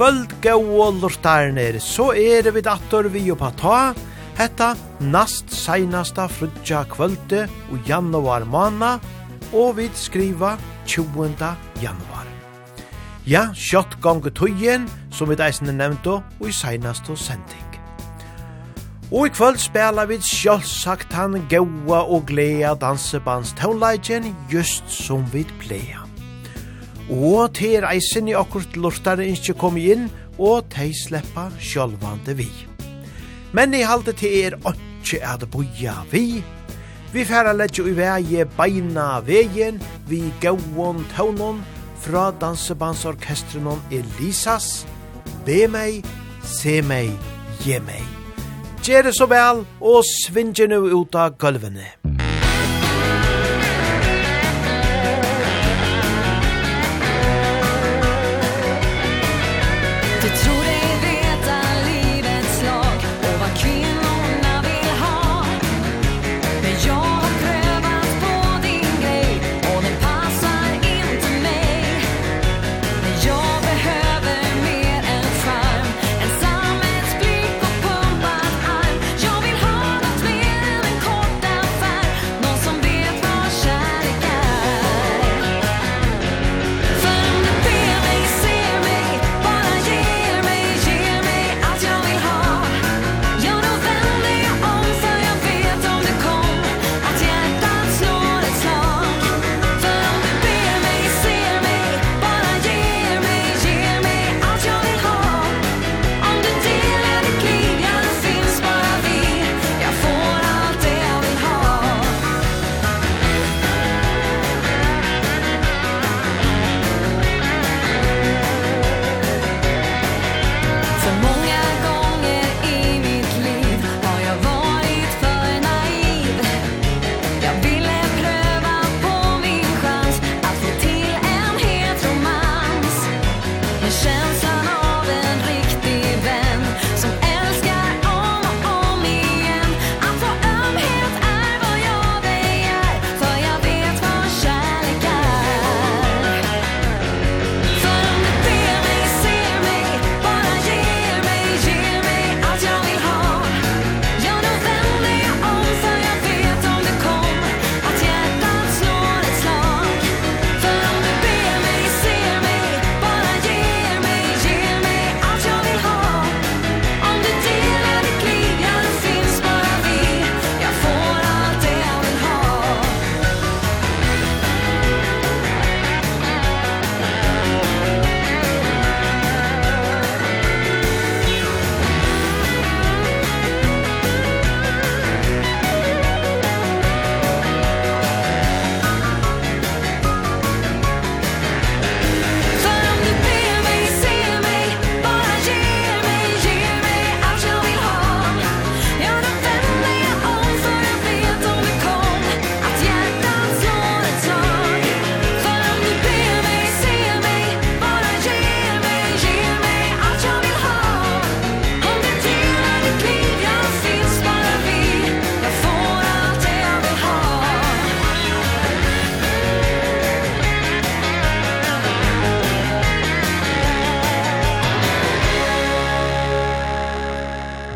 kvöld gau lortarnir, så er vi dator vi oppa ta, hetta nast seinasta frutja kvölde og januar mana, og vi skriva 20. januar. Ja, kjott gongu tøyen, som vi deisne nevnto, og i seinasta sending. Og i kvöld spela vi sjølvsagt han gaua og glea dansebandstauleiken, just som vi pleia og til er eisen i akkurat lortare ikke kom inn, og til sleppa sjølvande vi. Men i halde til er ikke er det boja vi. Vi færa letjo i vei beina veien, vi gauon taunon, fra dansebandsorkestrenon Elisas, be meg, se meg, ge meg. Gjere så vel, og svinge nu ut av gulvene.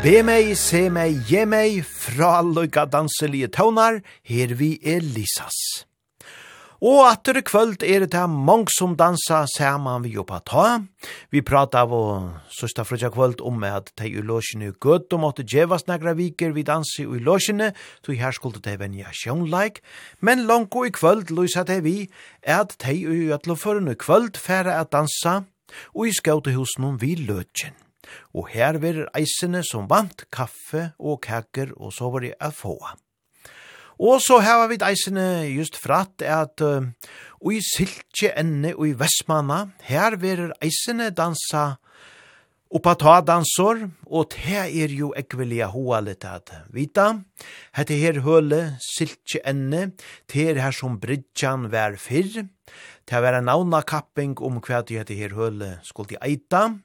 Be meg, se meg, ge meg, fra lykka danselige tøvnar, her vi er Lisas. Og atter kvöld er det her mange som dansa saman vi oppa ta. Vi prata av og søsta frutja kvöld om at de i låsjene gøtt og måtte djevas negra viker vi dansi i låsjene, så her skulle de venja sjånleik. Men langt i kvöld lysa de vi at de i utlåførende kvöld færa at dansa og i skautehusen vi løtjen og her verir eisene som vant kaffe og kaker og så var det å få. Og så har vi eisene just fratt at uh, i siltje enne og i Vestmanna, her verir eisene dansa oppa ta dansor, og det er jo ekvelia hoa litt at vita. Hette her høle siltje enne, det er her som bridjan vær fyrr, det er en navnakapping om hva det heter her høle skulle eita, og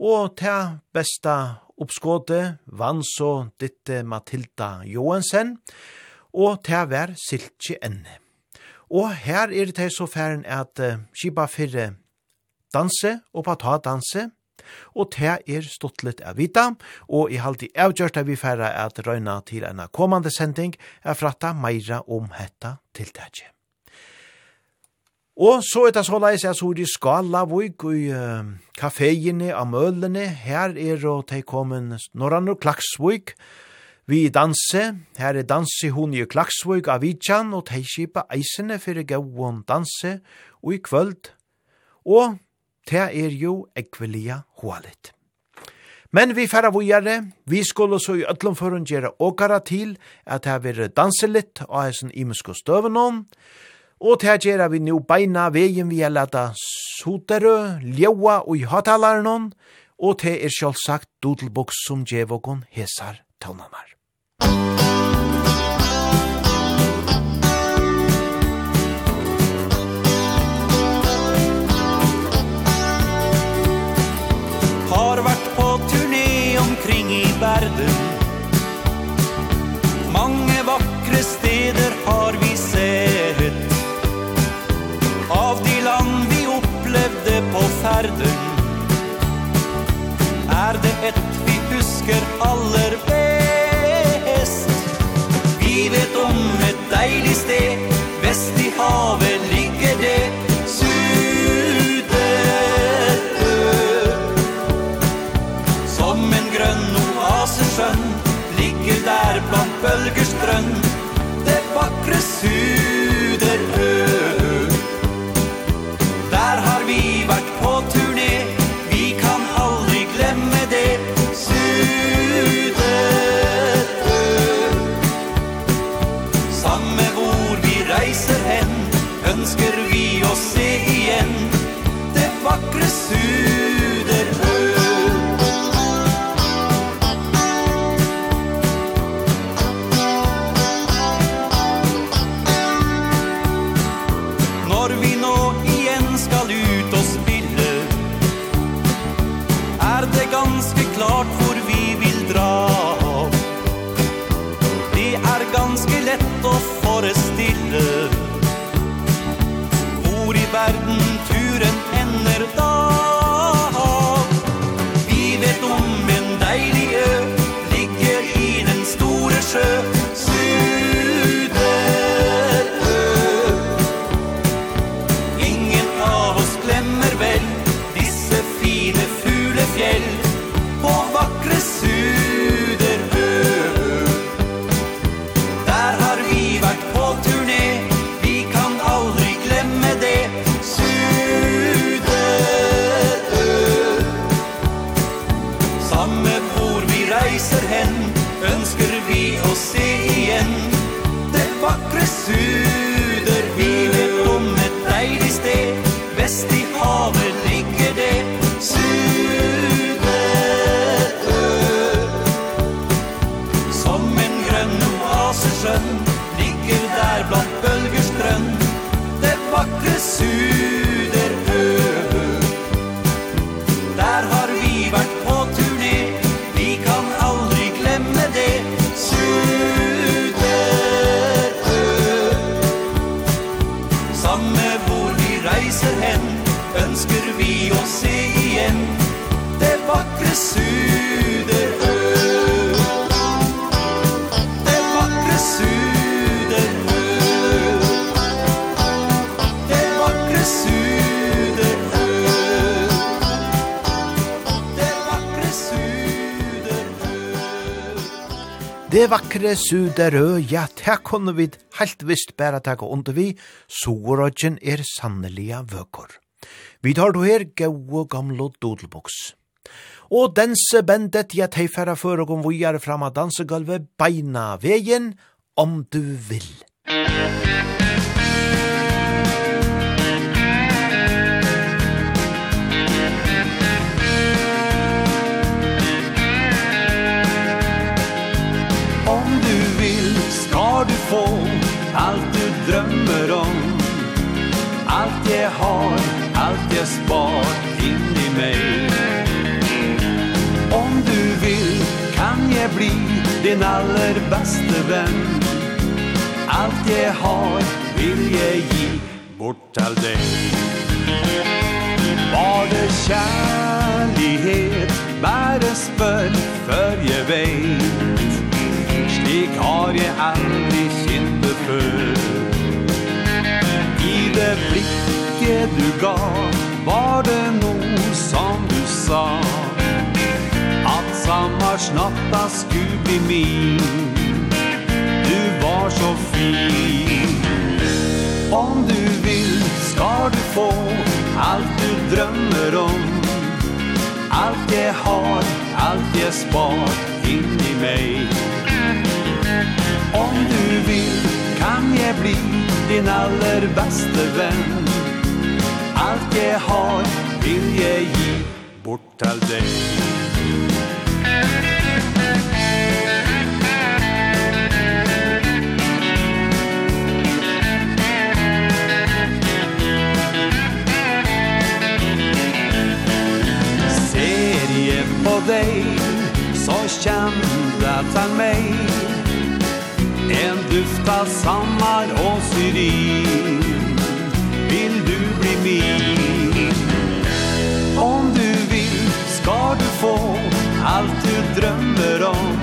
Og til besta oppskåte vann så ditte Matilda Johansen, og til hver siltje enne. Og her er det så færen at uh, skipa fyrre danse og pata danse, og det er stått litt av vita, og i halvdi avgjørt er vi færre at røyna til en kommande sending er fratta meira om hetta tiltakje. Og så er det så leis jeg så i Skalavik og i uh, kaféene av mølene. Her er og de kommet Norran og Klaksvik. Vi danse. Her er danse hun i Klaksvik av Vidjan og de kjipa eisene for gauon danse og i kvöld. Og det er jo ekvelia hålet. Men vi færa vujare, vi skulle så i ødlomføren førun gjere åkara til at det er danse litt og eisen imensko støvenom. Og Og til gjerra vi nu beina vegin vi er leta soterø, ljaua og i hatalaren og til er sjálfsagt dodelboks som djevokon hesar tøvnanar. Har vært på turné omkring i verden husker aller best. Vi vet om et deilig sted Vest i havet. du Det vakre suderøya, det kunne vi helt visst bæra takk under vi, sorodjen er sannelige vøkor. Vi tar du her gau gamlo dodelboks. Og dense bendet ja, teifæra før og om vi er fram av dansegulvet beina vegen, om du vil. Musikk ska du få allt du drömmer om. Allt jag har, allt jag spar in i mig. Om du vill kan jag bli din aller bästa vän. Allt jag har vill jag ge bort all dig. Var det kärlighet världens bön för jag vet. Slik har jag aldrig før I det blikket du ga Var det noe som du sa. At sammarsnatta skulle bli min. Du var så fin. Om du vill ska du få Allt du drömmer om. Allt jeg har, allt jeg spar in i mig Om du vill jeg bli din aller beste venn. Alt jeg har vil jeg gi bort til deg. Ser jeg på deg så kjenner han meg. En duft av sammar og syrin. Vill du bli min? Om du vill ska du få Allt du drömmer om.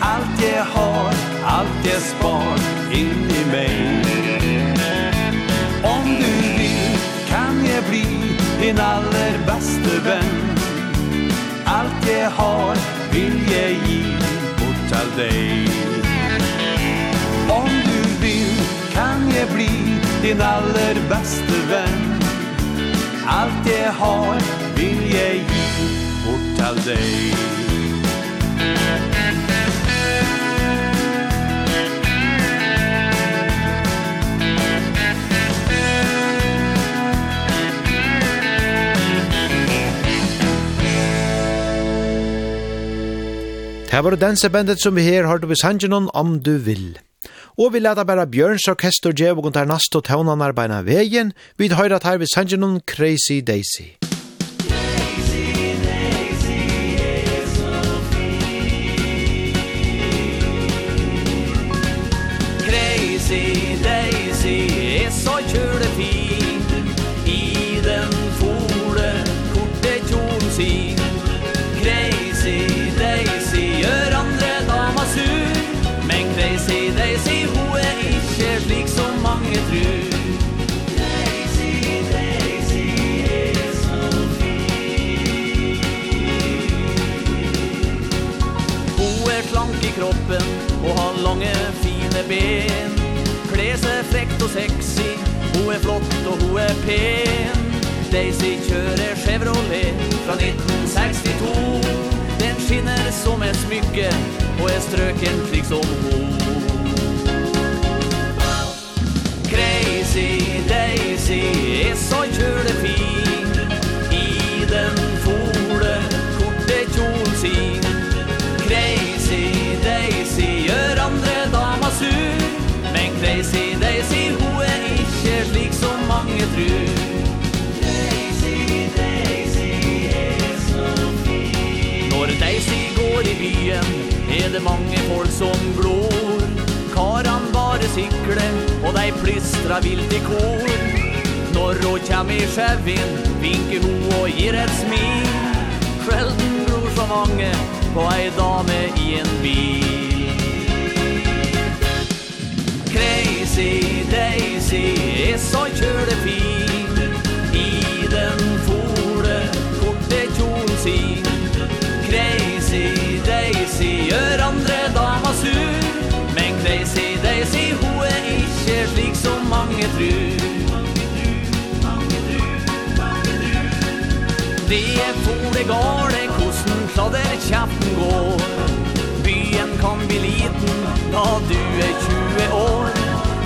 Allt jag har, allt jag spar Inn i mig. Om du vill kan jag bli din aller beste vän. Allt jag har vill jag ge bort till dig. jeg bli din aller beste venn Allt jeg har vil jeg gi bort til deg Det var dansebandet som vi her har du ved Sanjanon om du vil. Og vi leta bara Bjørns orkester djev og guntar nast og tøvnene arbeidene veien. vegin, høyre at her vi sanger noen Crazy Daisy. lange, fine ben. Klese seg frekt og sexy Ho er flott og ho er pen. Daisy kjører Chevrolet fra 1962 Den skinner som et smykke Og er strøken slik som ho Crazy Daisy er så kjølefin byen. Er det mange folk som glor Karan bare sikle, og dei plystra vilt i kor. Når hun kjem i skjevin vinker hun og gir et smil. Sjelden gror så mange på ei dame i en bil. Crazy Daisy er så kjølefin I den gjør andre dama sur Men crazy Daisy, ho er ikke slik som mange tror. Det er for gale, går hvordan kladder kjappen går. Byen kan bli liten, da du er 20 år.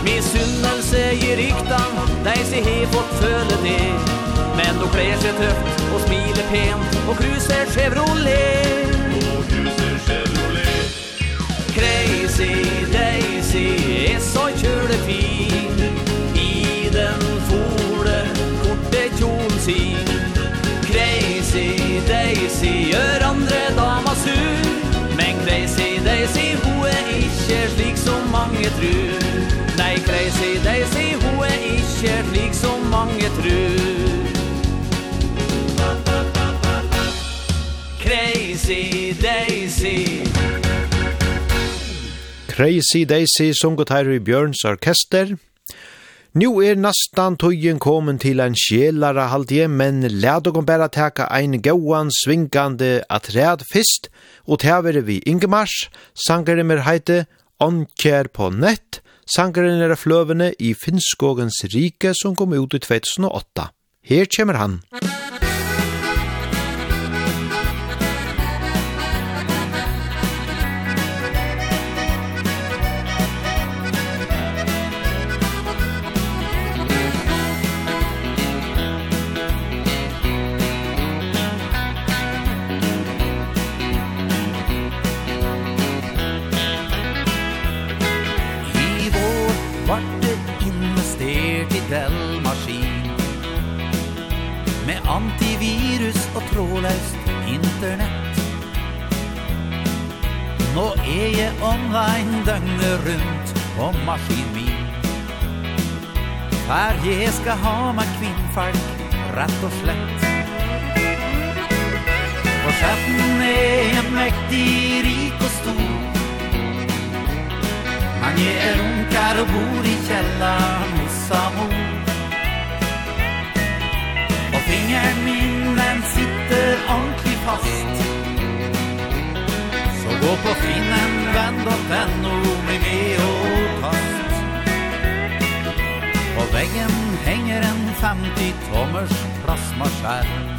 Misunnelse i ryktan, Daisy har fått føle det. Men du kler seg tøft og smiler pent og kruser Chevrolet crazy Daisy er så kjøle fin. I den fole korte kjol sin. Crazy Daisy gjør andre dama sur. Men Crazy Daisy ho er ikke slik som mange tror. Nei, Crazy Daisy ho er ikke slik som mange tror. Crazy Daisy. Crazy Daisy sunget her i Bjørns orkester. Nu er nastan tøyen komen til en sjelare halvdje, men lad og bæra teka ein gauan svingande atræd fyrst, og tævere vi Ingemars, sangere mer heite Onkjær på nett, sangeren er fløvene i Finnskogens rike som kom ut i 2008. Her kommer han. Musikk er jeg online døgnet rundt på maskin min Her jeg skal ha meg kvinnfark, rett og slett. For chatten er jeg mektig, rik og stor Men jeg er unkar og bor i kjellaren hos Amor Og fingeren min, den sitter ordentlig fast. Gå på finnenvenn.no Bli med og kast. På veggen henger en 50-tommers plasmaskjerm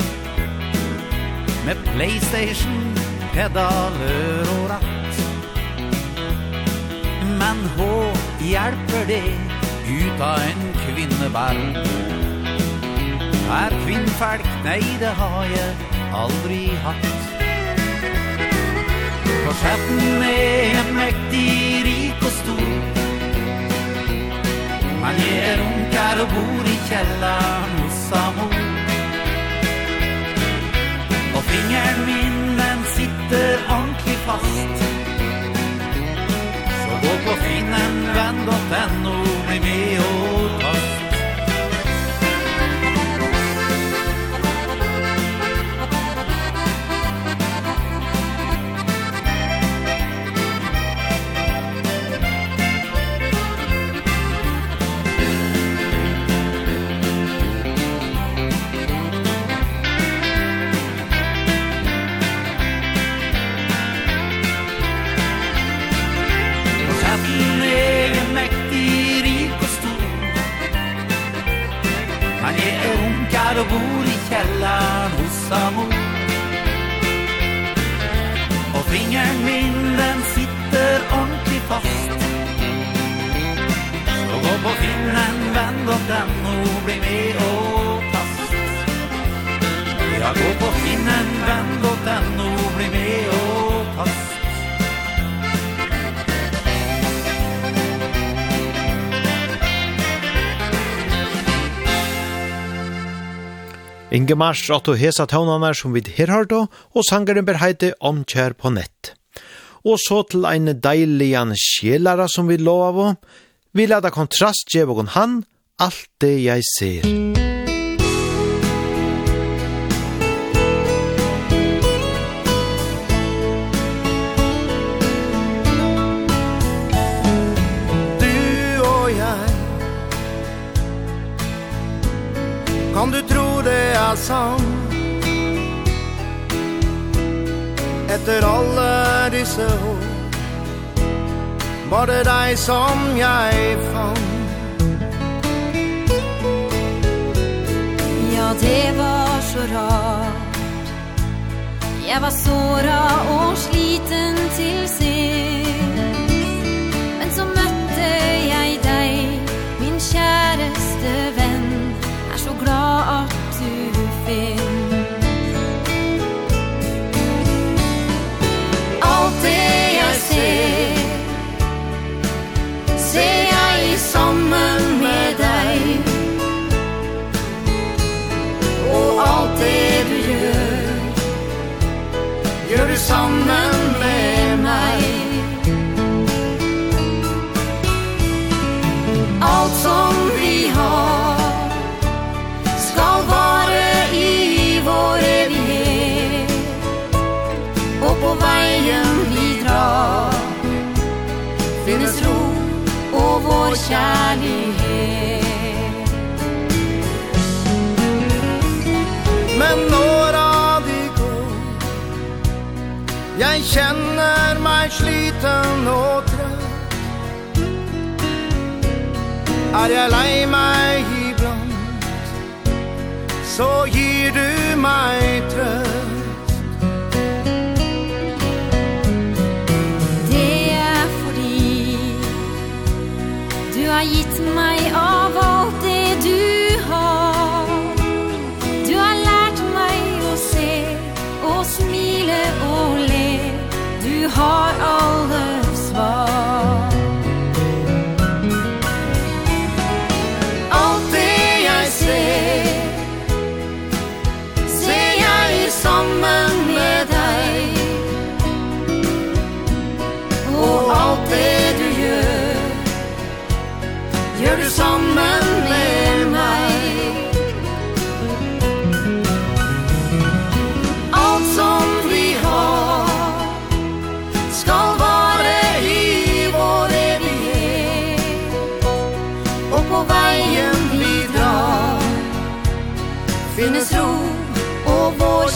Med Playstation, pedaler og ratt. Men hå hjelper det ut av en kvinneverden Er kvinnfolk? nei det har jeg aldri hatt. For skatten er en mektig, rik og stor. Man er unkar og bor i kjellaren hos amor. Og fingeren min, den sitter ordentlig fast. Så gå på finnen, venn.no, bli med og pass samord Och fingern min den sitter ordentligt fast. Så gå på finnen, vänd åt den och bli med och fast. Jag går på finnen, vänd Ingemar Stratto hesa tøvnene som vid herhardo, og sangeren ber heite Omkjær på nett. Og så til ein deiligan sjelara som vi lov av, vi lada kontrast djevågon han, alt det jeg ser. Musikk Etter alle disse år Var det deg som jeg fant? Ja, det var så rart. Jeg var såra og sliten til sist. Men så møtte jeg deg Min kjæreste venn. Er så glad at du finns det jag ser. Ser jag i med dig Och allt det du du sammen kjærlighet Men når av de går Jeg kjenner meg sliten og trøtt Er jeg lei meg iblant Så gir du meg trøtt my all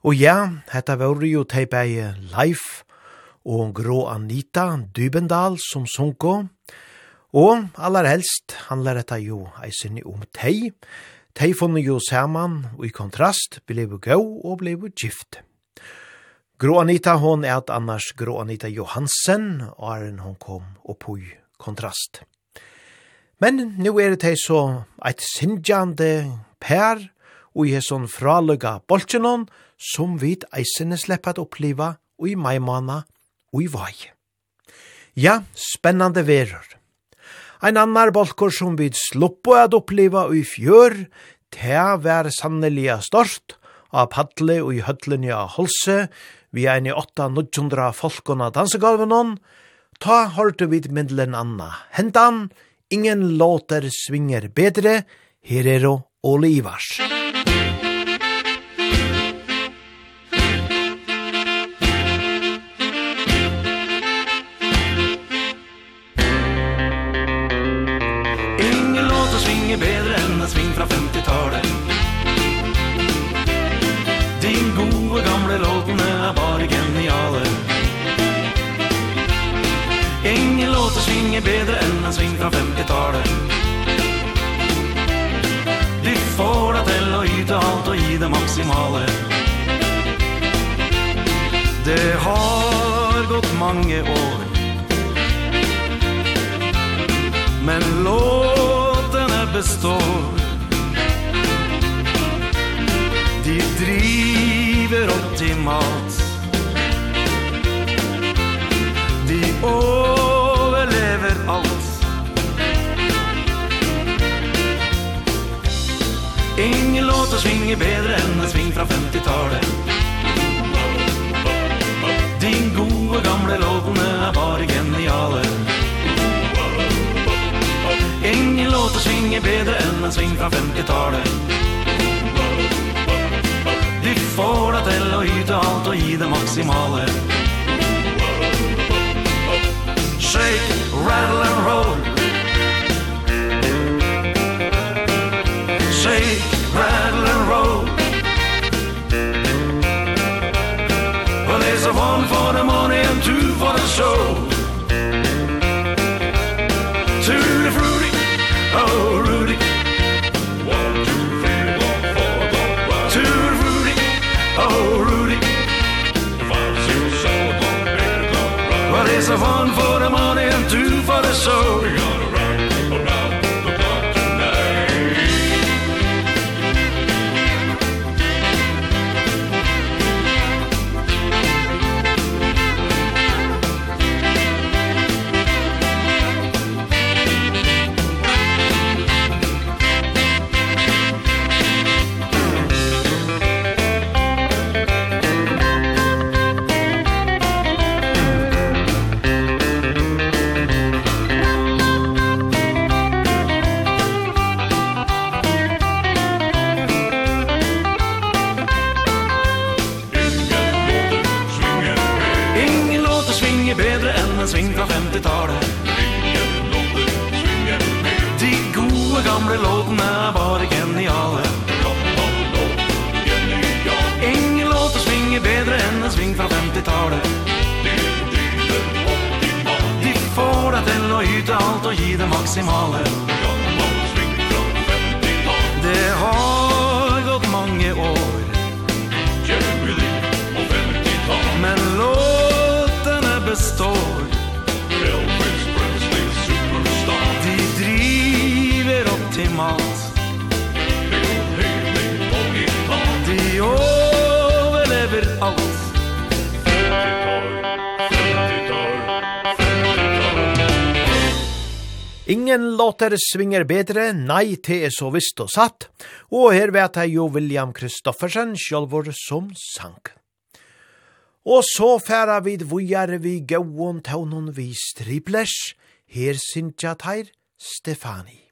Og ja, hetta var jo teipei Leif og Grå Anita Dybendal som sunko. Og allar helst handlar dette jo eisen om tei. Tei funnet jo saman og i kontrast blev gau og blev gift. Grå Anita hon er at annars Grå Anita Johansen og er hon kom og i kontrast. Men nu er det så eit sinjande per og i hesson fraløga bolsjenon som vi eisene sleppat oppliva og i maimana og i vai. Ja, spennande verur. Ein annar bolkor som vit sluppo at oppliva og i fjør, te vær sanneliga stort, av padle og i høtlen av holse, vi er i 8-900 folkene dansegolven ta hørte vid myndelen Anna. hendan, ingen låter svinger bedre, her er og Olivars. Musikk alla var genialer Ingen låter svinger bedre enn en sving fra 50-talet De får deg til å yte alt og gi det maksimale. Det har gått mange år. Men låtene består. De driver gjør om De overlever alt Ingen låter svinge bedre enn en sving fra 50-talet Din gode gamle låtene er bare geniale Ingen låter svinge bedre enn en sving fra 50-talet får deg til å yte alt og gi det maksimale. Shake, rattle and roll. Shake, rattle and roll. Well, there's a one for the money and two for the show. so максимален Ingen låter svinger bedre, nei, te er så visst og satt. Og her vet jeg jo William Kristoffersen, sjølvor som sank. Og så færa vid vujar vi gauon taunon vi striplers, her syntja teir Stefani.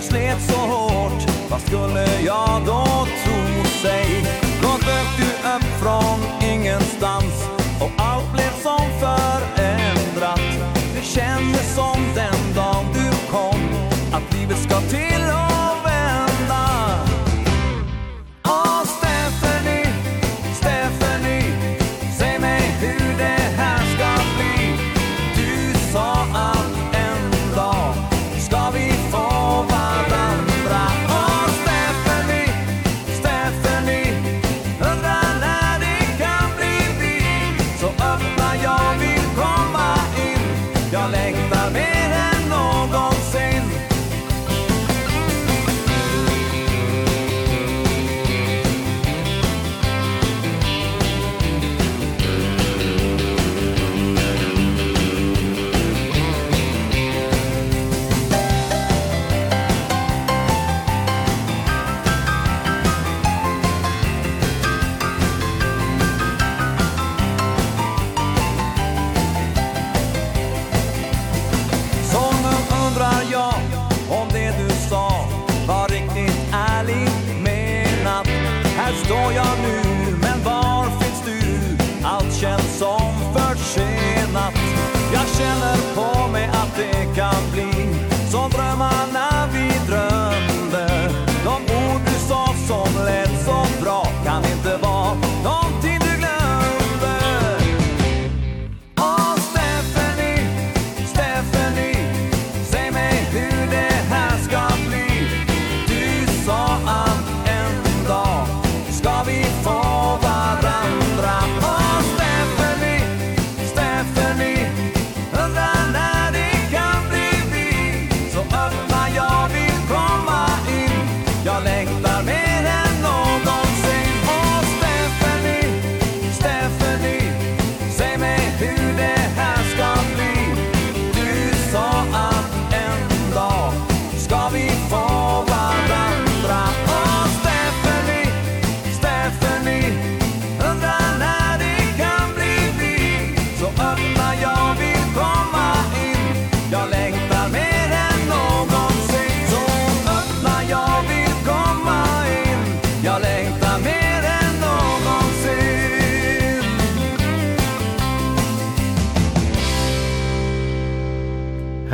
jag slet så hårt. Vad skulle jag då tro sig? Då dök du upp från ingenstans. Och allt blev som förändrat. Det kändes som den dag du kom. Att livet ska till och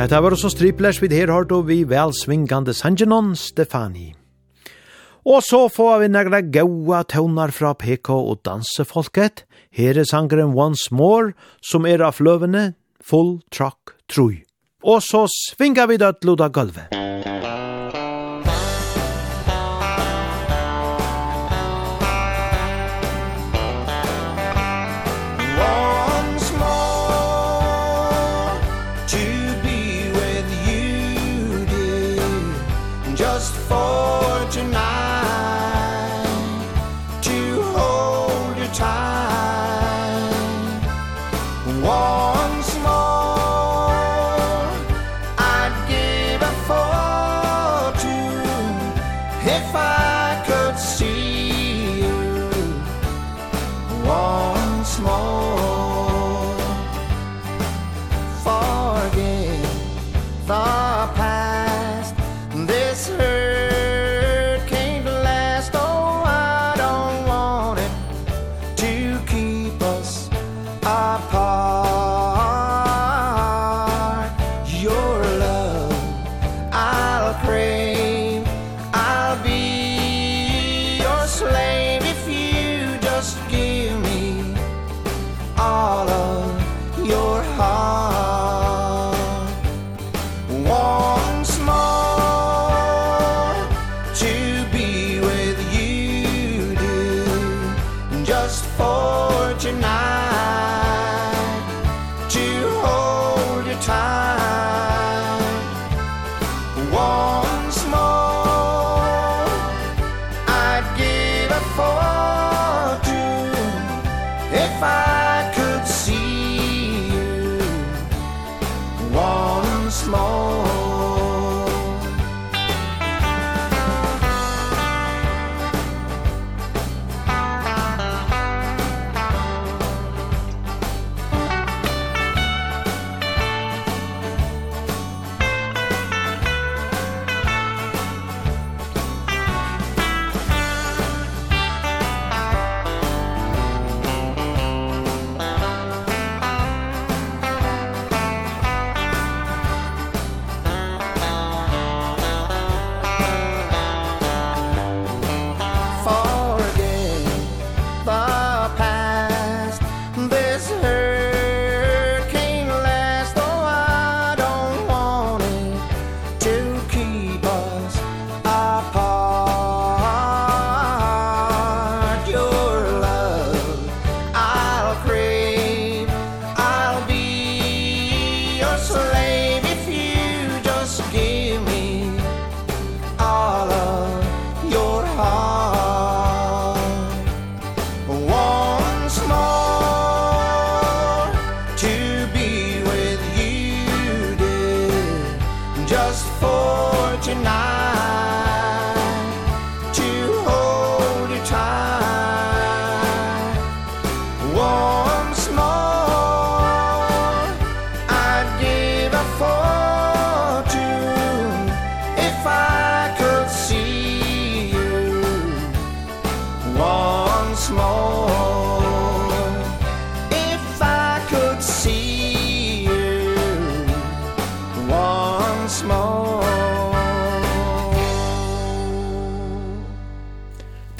Hetta var også striplers vid her hørt og vi vel svingande Sanjanon Stefani. Og så får vi nægra gaua tøvnar fra PK og dansefolket. Her er sangren Once More, som er av fløvene Full Truck Trui. Og så svingar vi dødt luda gulvet.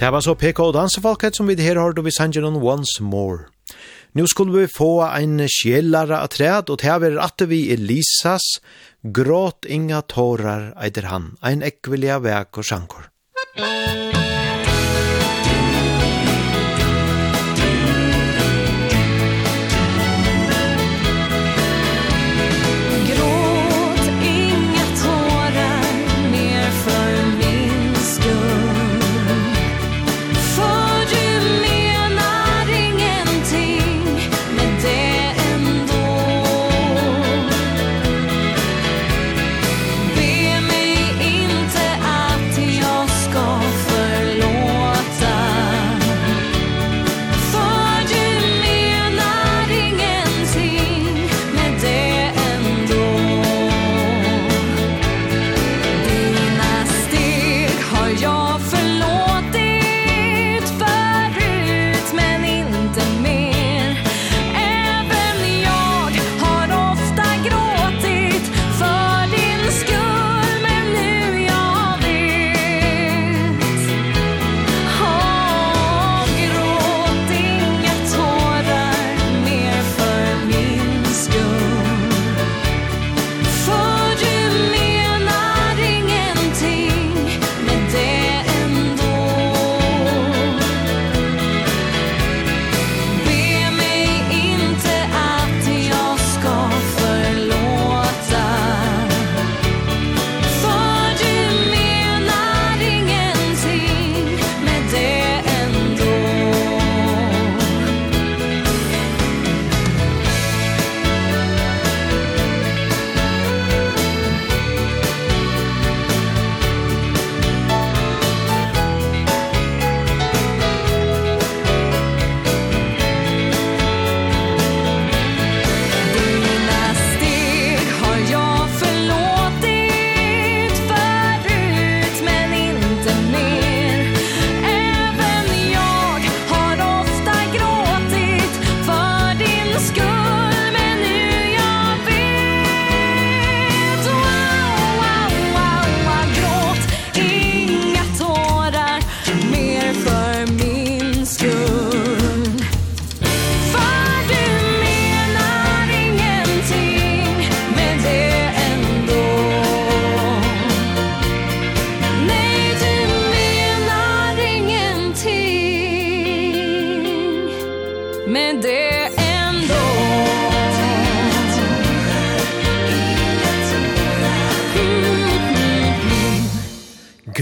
Det var så PK og dansefolket som vi her har vi sanger on once more. Nu skulle vi få en kjellare av træd, og det var at vi Elisas gråt inga tårar eider han, ein ekvelia vek og sjankor. Musikk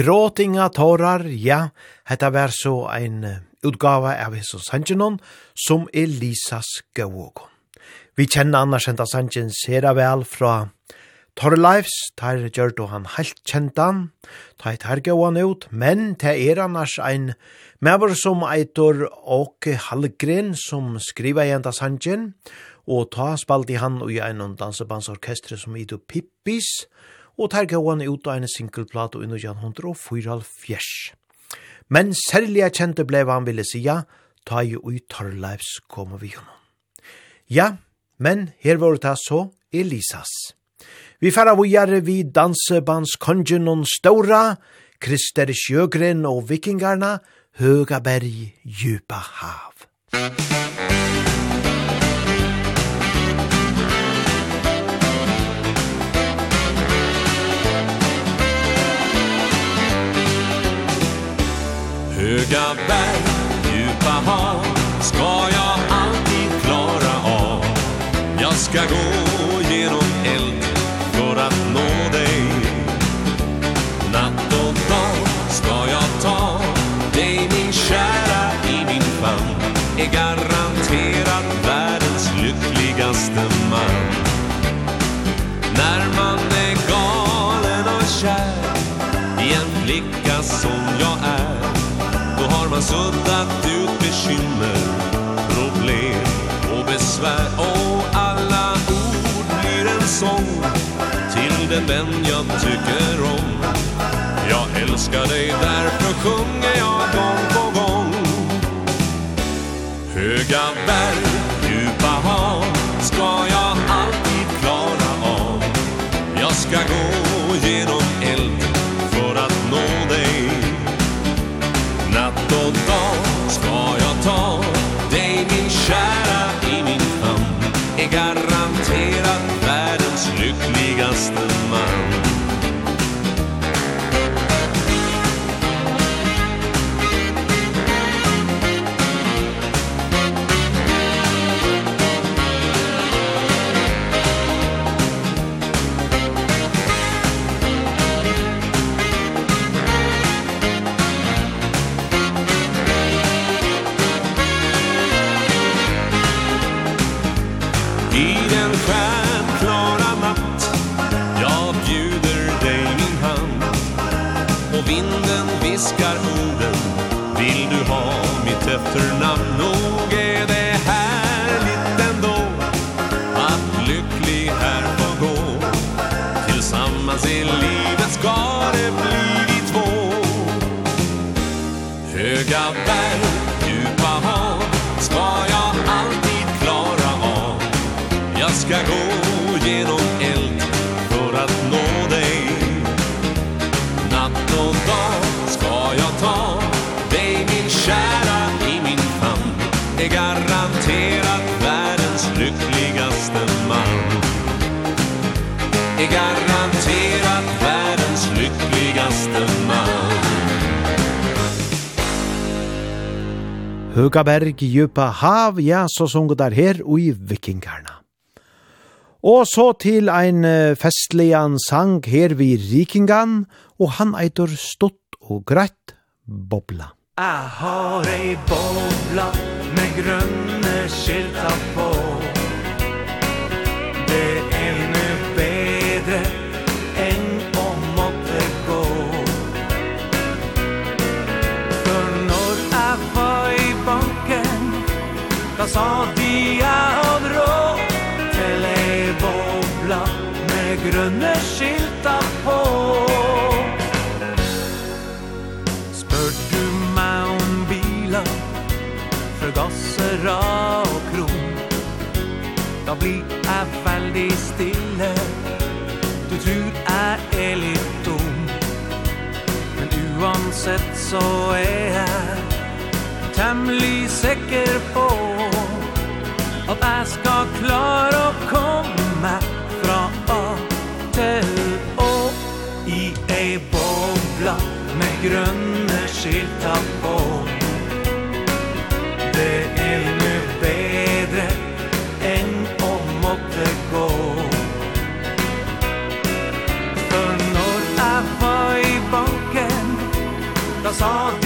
Gråtinga tårar, ja, hetta vær så ein utgava av Jesus Sanchinon som Elisas gavågon. Vi kjenner annars enda Sanchin sera vel fra Torleifs, der gjør du han helt kjent han, ta et her gav ut, men det er annars ein mever som eitor og Hallgren som skriver i enda Sanchin, og ta spalt i han og i en dansebandsorkestre som Ido Pippis, og og tar gåan ut av en singelplat og innan Jan Hundra og Fyral Fjers. Men særlig jeg kjente blei han ville sija, ta jo ui Torleifs kom vi honom. Ja, men her var det så Elisas. Vi færa vujare vi dansebands kongenon ståra, Krister Sjøgren og vikingarna, høga berg, djupa hav. Musik Höga berg, djupa hav Ska jag alltid klara av. Jag ska gå suddat ut bekymmer, problem och besvär. Och alla ord blir en sång till den vän jag tycker om. Jag älskar dig, därför sjunger jag gång på gång. Höga berg, djupa hav, ska jag alltid klara av. Jag ska gå garanterat världens lyckligaste. Høga berg, djupa hav, ja, så sunget der her og i vikingarna. Og så til ein festlian sang her vi rikingan, og han eitur stått og greit bobla. Jeg har ei bobla med grønne skilta på. Det Passattia og rå Til ei bobla Med grønne skilta på. Spør du meg om bilar Forgasser og kron? Da blir jeg veldig stille Du tror jeg er litt dum. Men uansett så er jeg Temmelig sikker på Om jeg skal klare å komme fra A til Å I ei bobla med grønne skilta på. Det er nu bedre enn å måtte gå. For når jeg var i banken Da sa du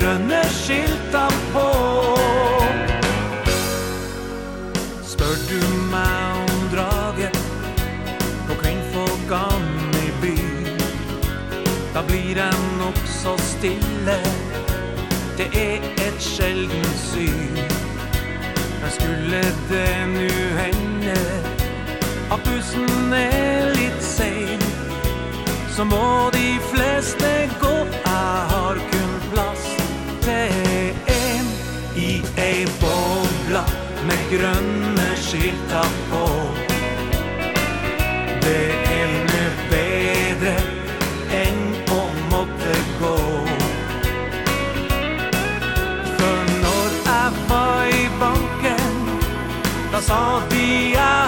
grønne skiltan på. Spør du meg om draget På kvinnfolkan i by Da blir den nok så stille. Det er et sjelden syn. Men skulle det nu hende At bussen er litt sein Så må de fleste gå. Jeg har kun plass museum I ei bobla med grønne skilta på. Det er nu bedre enn å måtte gå. For når jeg var i banken Da sa de jeg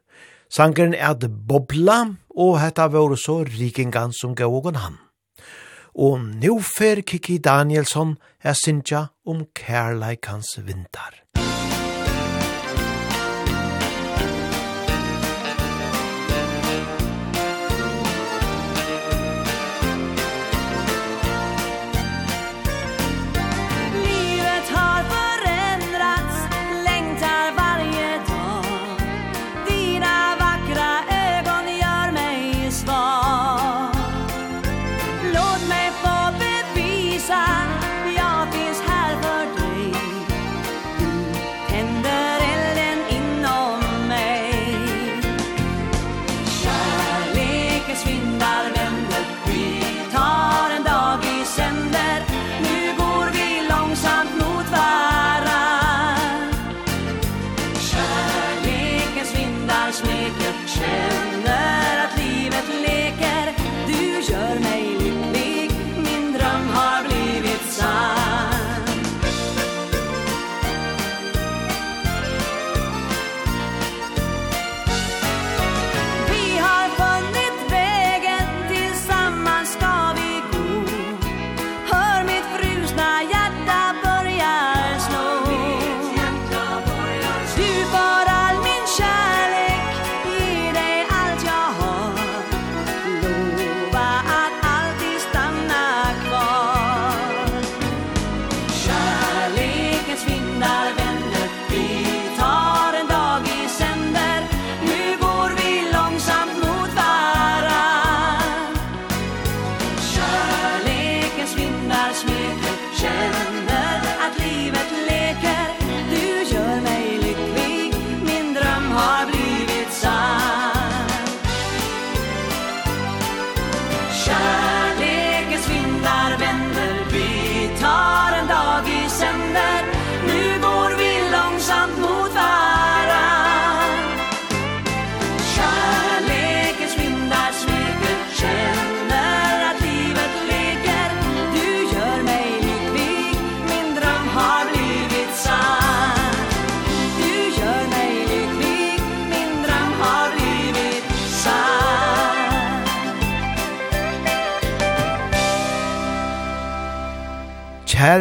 Sangeren er det bobla, og hetta var så rikingan som gav ogon han. Og nu fer Kiki Danielsson er sinja om kærleikans vintar.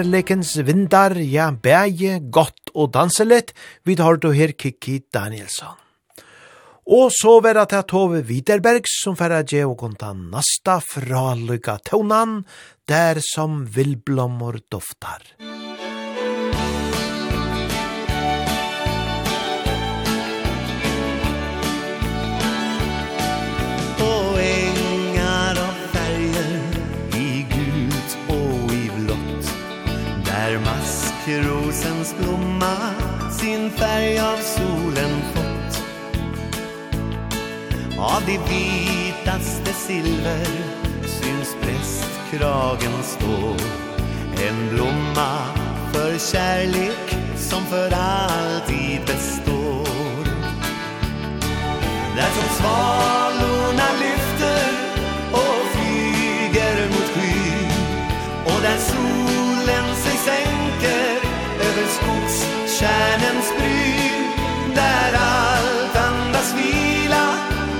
kærleikens vindar, ja, bæge, godt og danselet, vi tar du her Kiki Danielsson. Og så var det Tove Widerberg som færre gje og konta nasta fra lykka tøvnan, der som vilblommer doftar. rosens blomma sin färg av solen fått. Av det vitaste silver syns prästkragen stå. En blomma för kärlek som för alltid består. Där som svalor stjärnens bryn Där allt andas vila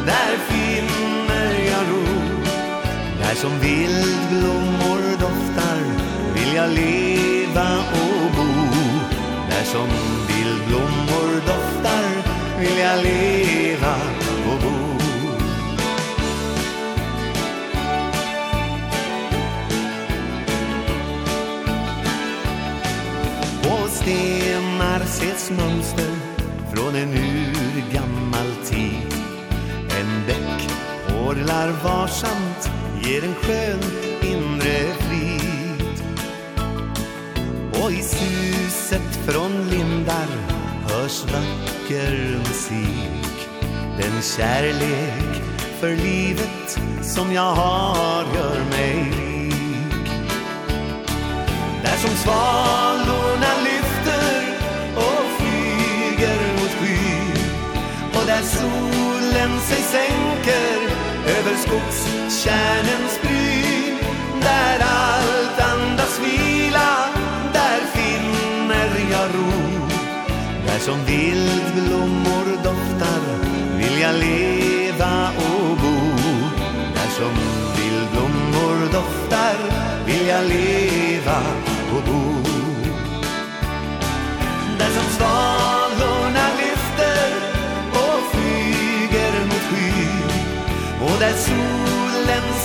Där finner jag ro. Där som vildblommor doftar Vill jag leva och bo. Där som vildblommor doftar Vill jag leva Skönhetsmönster från en urgammal tid. En bäck porlar varsamt ger en skön inre frid. Och i suset från lindar hörs vacker musik. Den kärlek för livet som jag har gör mig rik. Där som svalorna lyser När solen sig sänker Över skogskärnens bry Där allt andas vila Där finner jag ro. Där som vildblommor doftar Vill jag leva och bo. Där som vildblommor doftar Vill jag leva och bo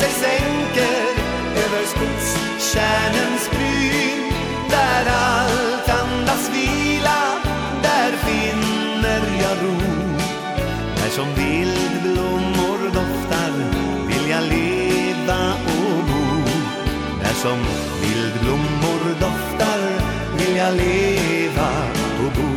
sig sänker över skogskärnens bryn Där allt andas vila, där finner jag ro. Där som vildblommor doftar vill jag leva och bo. Där som vildblommor doftar vill jag leva och bo.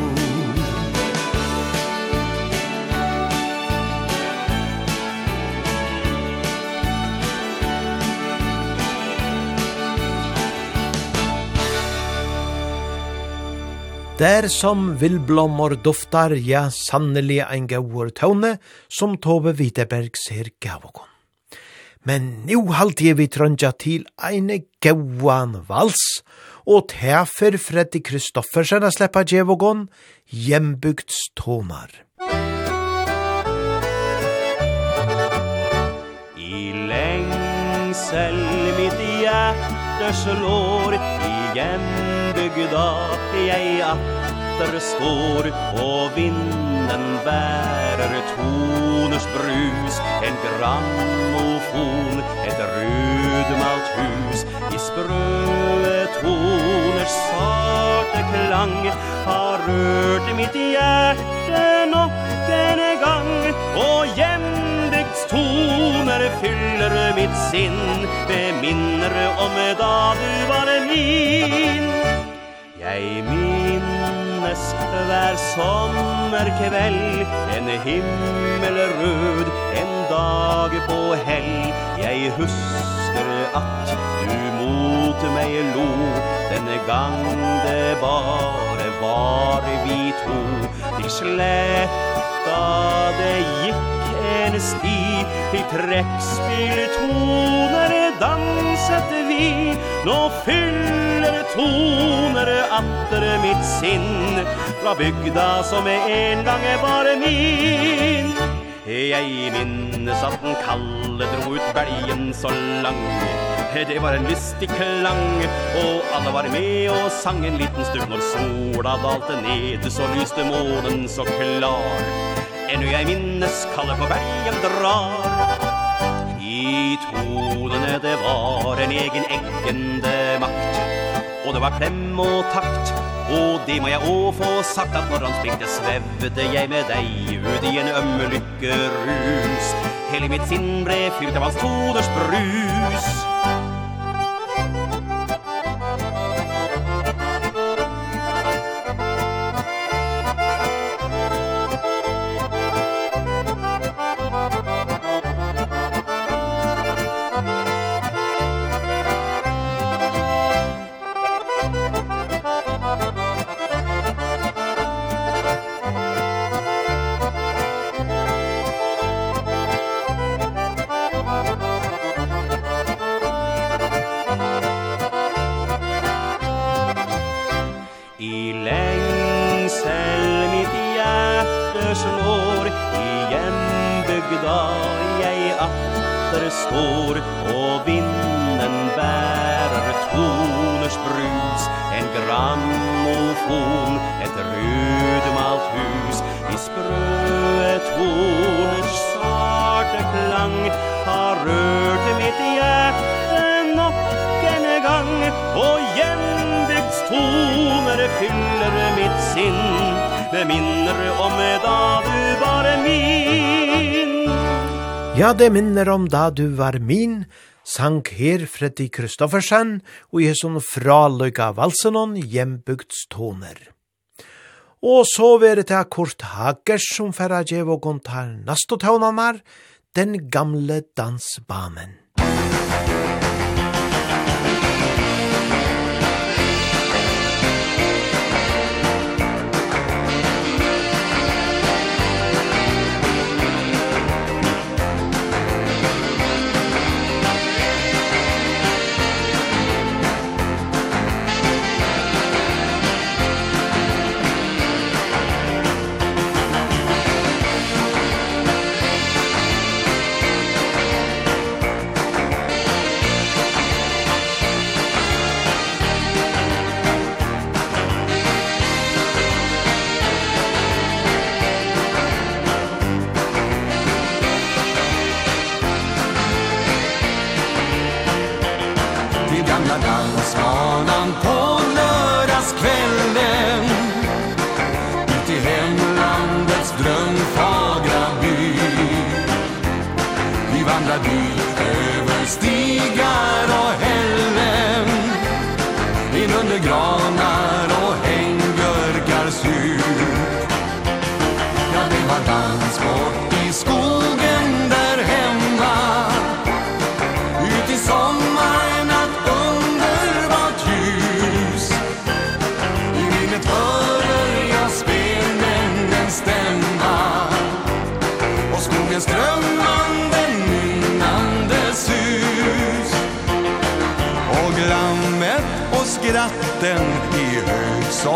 Der som villblommor duftar, ja, sannelig ein gauur tåne, som Tove Viteberg ser gavokon. Men nu halte jeg vi trøndja til eine gauan vals, og tefer Freddy Kristoffersen a sleppa djevågon, hjembygds tomar. I lengsel mitt hjerte slår, i fløg jeg atter står Og vinden bærer toners brus. En grammofon, et rødmalt hus. I sprøe toners sarte klang Har rørt mitt hjerte nok en gang. Og hjembygds toner fyller mitt sinn. Det minner om da du var min. Jeg minnes hver sommerkveld En himmel rød, en dag på hell. Jeg husker at du mot meg lo Denne gang det bare var vi to. Til sletta det gikk en sti I trekkspill toner danset vi. Nå fyller toner atter mitt sinn. Fra bygda som en gang var min. Jeg minnes at den kalle dro ut belgen så lang Det var en lystig klang Og alle var med og sang en liten stund. Når sola dalte ned så lyste månen så klar. Ennå jeg minnes Kalle på bergen drar. I tonene det var en egen eggende makt. Og det var klem og takt Og det må jeg også få sagt At når han springte svevde jeg med deg Ut i en ømme lykkerus Hele mitt sinn ble fyrt av hans toners brus. står och vinden bärar toners brus en grammofon ett rödmalt hus. I spröet toners sarte klang har rørt mitt hjärta nok en gang Og hjembygds toner fyller mitt sinn. Med mindre om da du var min. Ja, det minner om da du var min, sang her Freddy Kristoffersen, og jeg som fraløyga valsenon hjembygds toner. Og så var det til Kurt Hagers som færre djev og gontar nastotonanar, den gamle dansbamen.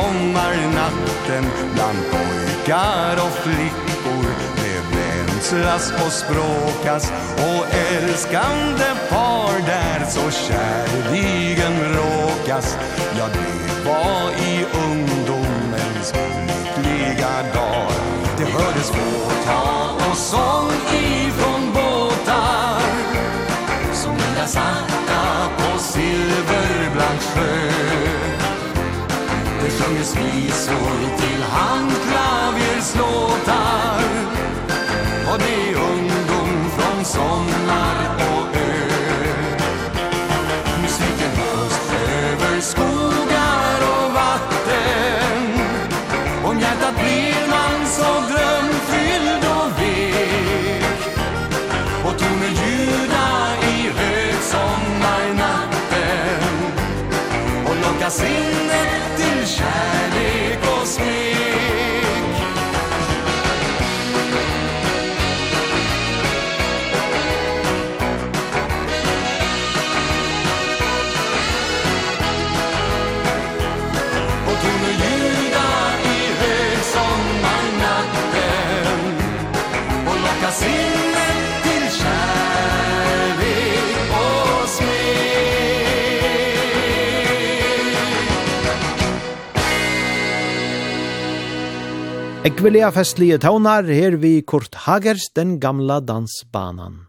sommarnatten Bland pojkar och flickor. Det vänslas och språkas Och älskande par där så kärligen råkas. Ja, det var i ungdomens lyckliga dag. Det hördes vårtal och sång i Wagners visor till handklavers låtar Och det är ungdom från sommar och ö. Musiken hörs över skogar och vatten. Om hjärtat blir man så drömfylld och vek. Och toner ljuda i högsommarnatten. Och lockas in Ekvelia festlige taunar her vi Kurt Hagers, den gamla dansbanan.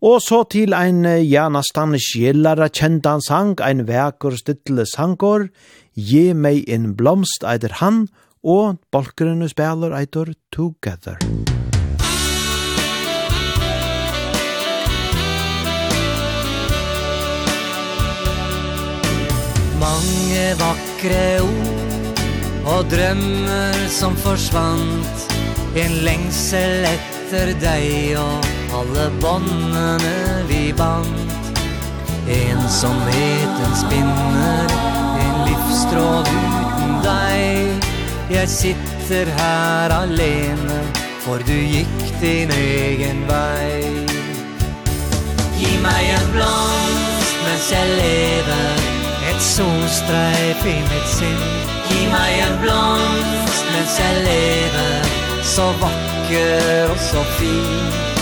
Og så til ein ja nastan skjellara kjentan sang, ein vekur stittle sangor, «Gi meg en blomst» eider han, og bolkeren spiller eider «Together». Mange vakre ord Og drømmer som forsvant. En lengsel etter deg Og alle båndene vi band Ensomheten spinner En livstråd uten deg. Jeg sitter her alene For du gikk din egen vei. Gi meg en blomst mens jeg lever Et solstreif i mitt sinn gi meg en blomst mens jeg lever så vakker og så fin.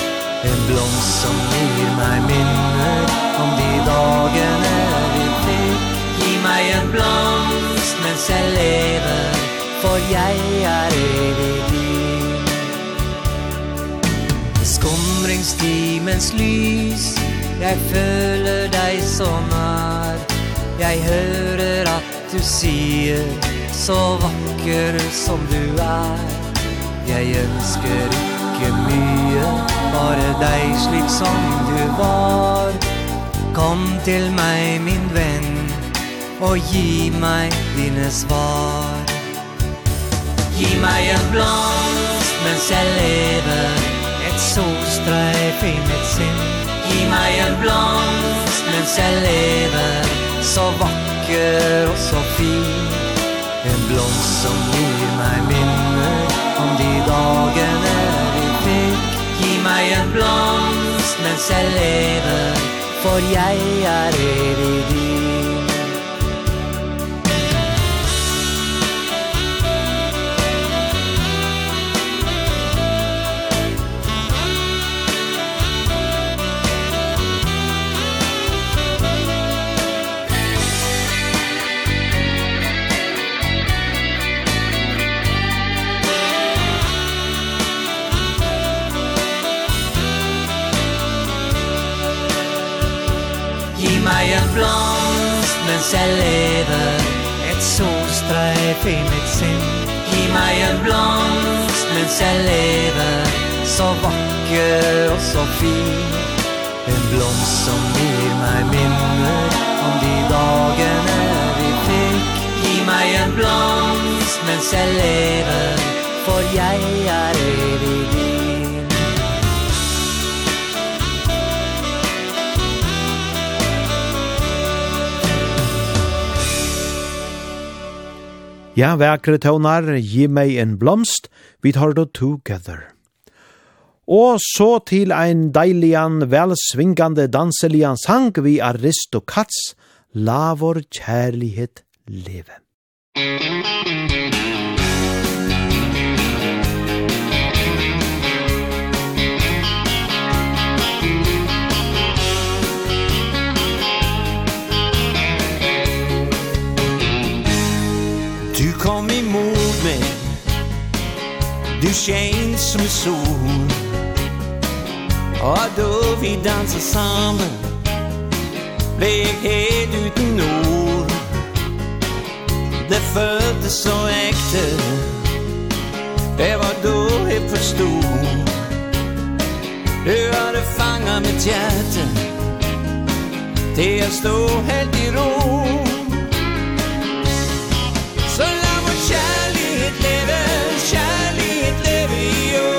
En blomst som gir meg minner Om de dagene vi fikk Gi meg en blomst mens jeg lever For jeg er evig din. Skumringstimens lys Jeg føler deg så nær. Jeg hører at du sier Så vakker som du er. Jeg ønsker ikke mye Bare deg slik som du var. Kom til meg, min venn Og gi meg dine svar. Gi meg en blomst mens jeg lever Et solstreif i mitt sinn. Gi meg en blomst mens jeg lever Så vakker vacker och så fin. En blomst som gir meg minne om de dagene vi fikk. Gi meg en blomst mens jeg lever, for jeg er evig. din en blomst mens jeg lever Et solstreif i mit sinn Gi meg en blomst mens jeg lever Så vakker og så fin. En blomst som gir meg minner Om de dagene vi fikk Gi meg en blomst mens jeg lever For jeg er evig din Ja, vekre tøvnar, gi meg en blomst, vi tar det together. Og så til ein deilian, velsvingande danselian sang vi Aristokats, la vår kjærlighet leve. Musik dansa sammen. Blev helt uten ord Det føltes så ekte. Det var då jeg forstod Du hadde fanget mitt hjerte Til jeg stod helt i ro. Så la vår kjærlighet leve Kjærlighet leve i oss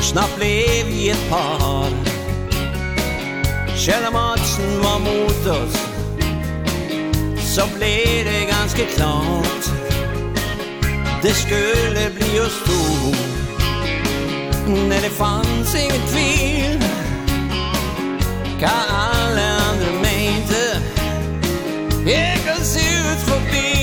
Og snart blev vi et par. Kjell Madsen var mot oss Så blev det ganske klart. Det skulle bli oss to När det fanns inget tvil. Kan alla andra mente Jag kan se ut förbi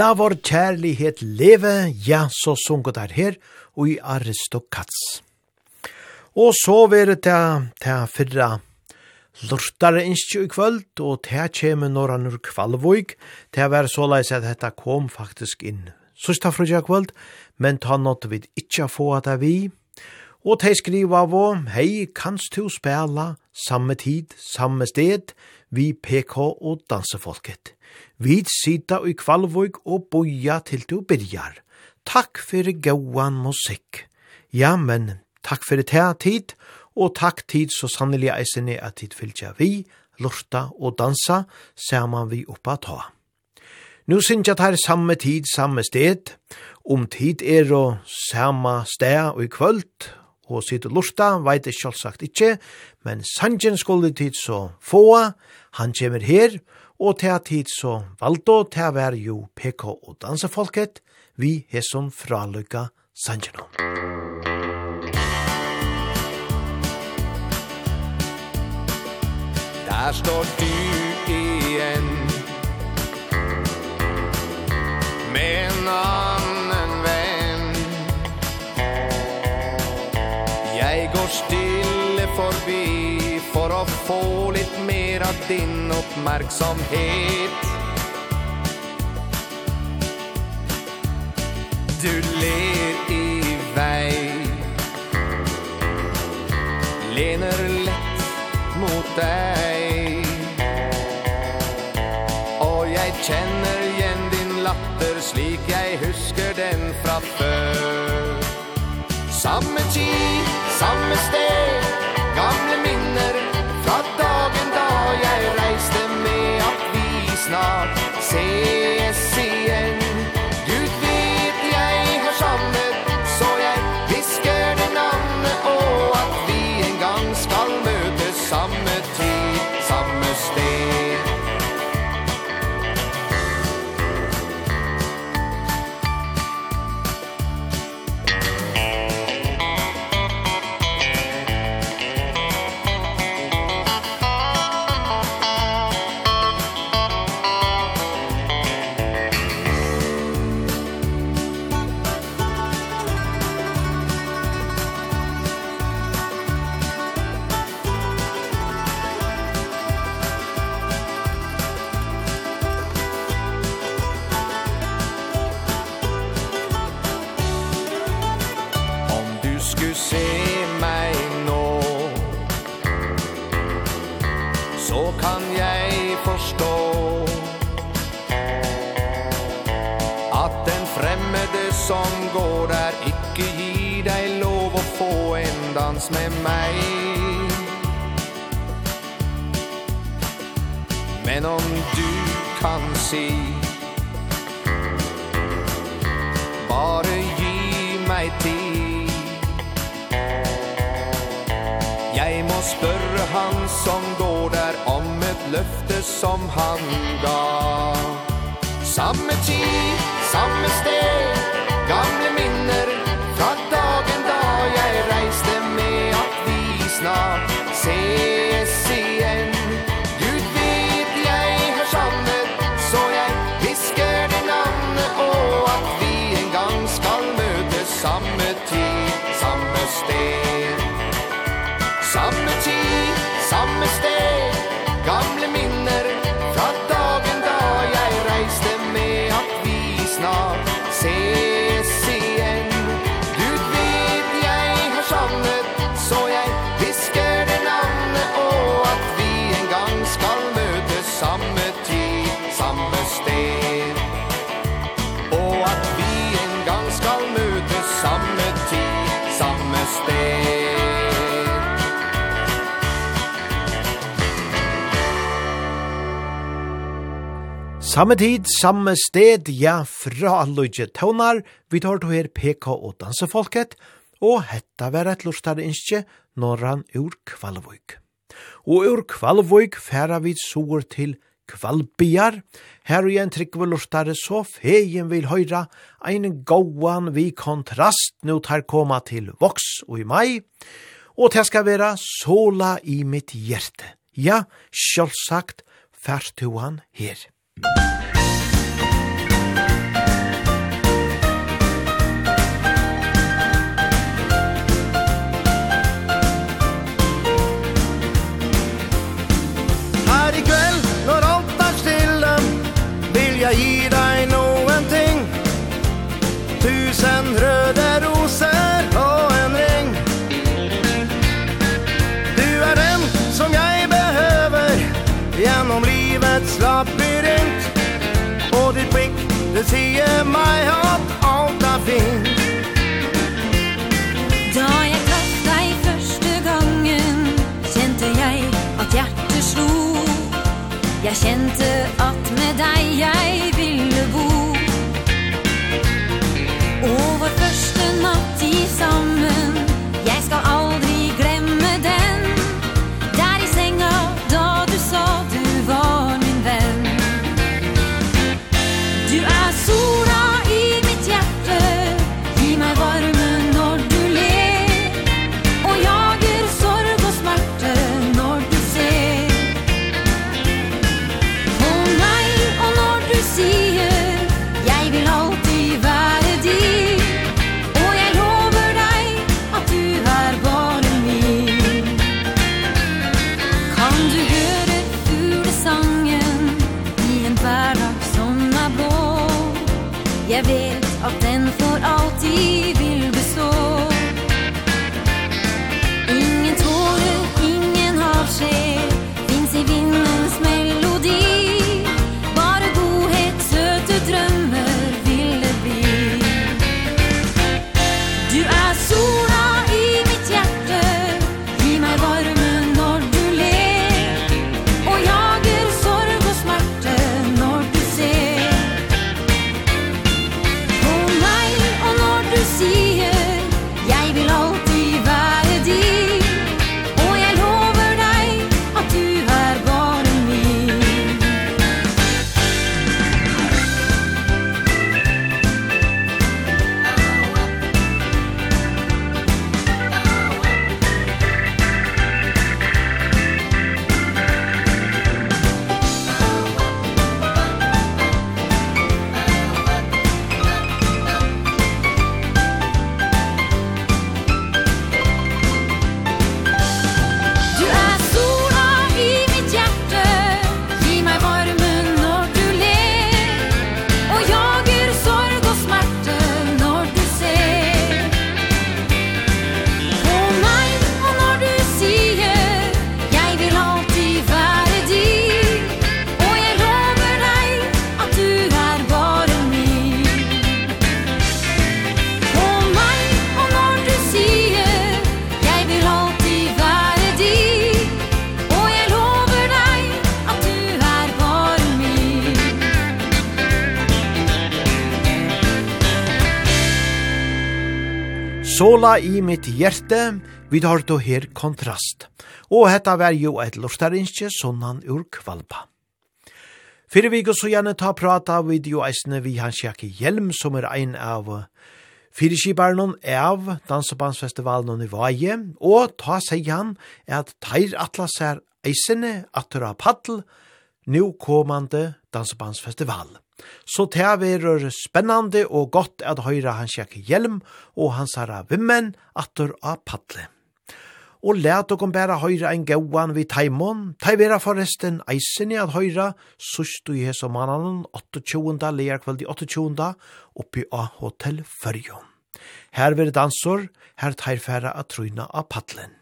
La vår kjærlighet leve, ja, så sunget der her, og i Aristokats. Og så vil det til fyrra lortare innskje i kvöld, og til kjeme når han ur kvalvoik, til var så leis at dette kom faktisk inn. Sista frugja kvöld, men ta nått vid ikkje få at det vi, og til skriva av og, hei, kanst du spela samme tid, samme sted, vi PK og dansefolket. Vi sita i kvalvåg og boja til du byrjar. Takk fyrir gauan musikk. Ja, men takk fyrir tea tid, og takk tid så sannelig eisen er at tid fylgja vi, lorta og dansa, saman vi oppa ta. Nu syns jeg tar samme tid, samme sted, om tid er og samme sted og i kvöld, og sitt lorta, veit jeg selvsagt ikkje, men sanjen skulle tid så få, han kommer her, og til tid så valgte til å være jo PK og dansefolket, vi har som fralykka sannsjønå. Der står du igjen Med en annen ökat din uppmärksamhet Du ler i väg Lener lätt mot dig Och jag känner igen din latter Slik jag husker den fra før. Samme tid, samme sted. Samme tid, samme sted, ja, fra Lodje Tøvnar, vi tar til her PK og dansefolket, og hetta var et lortare innskje, norran ur Kvalvøyk. Og ur Kvalvøyk færa vi sår til Kvalbiar, her og en tryggve lortare så fegen vil høyra, ein gåan vi kontrast nå tar koma til Vox og i mai, og det skal vera sola i mitt hjerte. Ja, sjølvsagt, fært han her. Musik tio mig upp allt av fin Da jeg traff deg første gangen Kjente jeg at hjertet slo. Jeg kjente at med deg jeg ville bo. Og vår første natt i sammen Jeg skal aldri Sola i mitt hjerte, vi har då her kontrast. Og hetta var jo eit lortarinskje sonnan ur kvalpa. Fyrir vi går så gjerne ta prata vid jo eisne vi hans jakke hjelm som er ein av Fyrirskibarnon av Dansebandsfestivalen i Vaje, og ta seg han at teir atlas er eisene atura paddel, nu komande Dansebandsfestival. Så det er spennande og godt at høyra hans jakk hjelm og hans herra vimmen atur av paddle. Og let okon bæra høyra en gauan vid taimon, tai vera forresten eisen i at høyra, sust du i hesa mannen 28. leir kveld i 28. oppi av Hotel Førjon. Her vil dansor, her tar færa at tryna av padlen.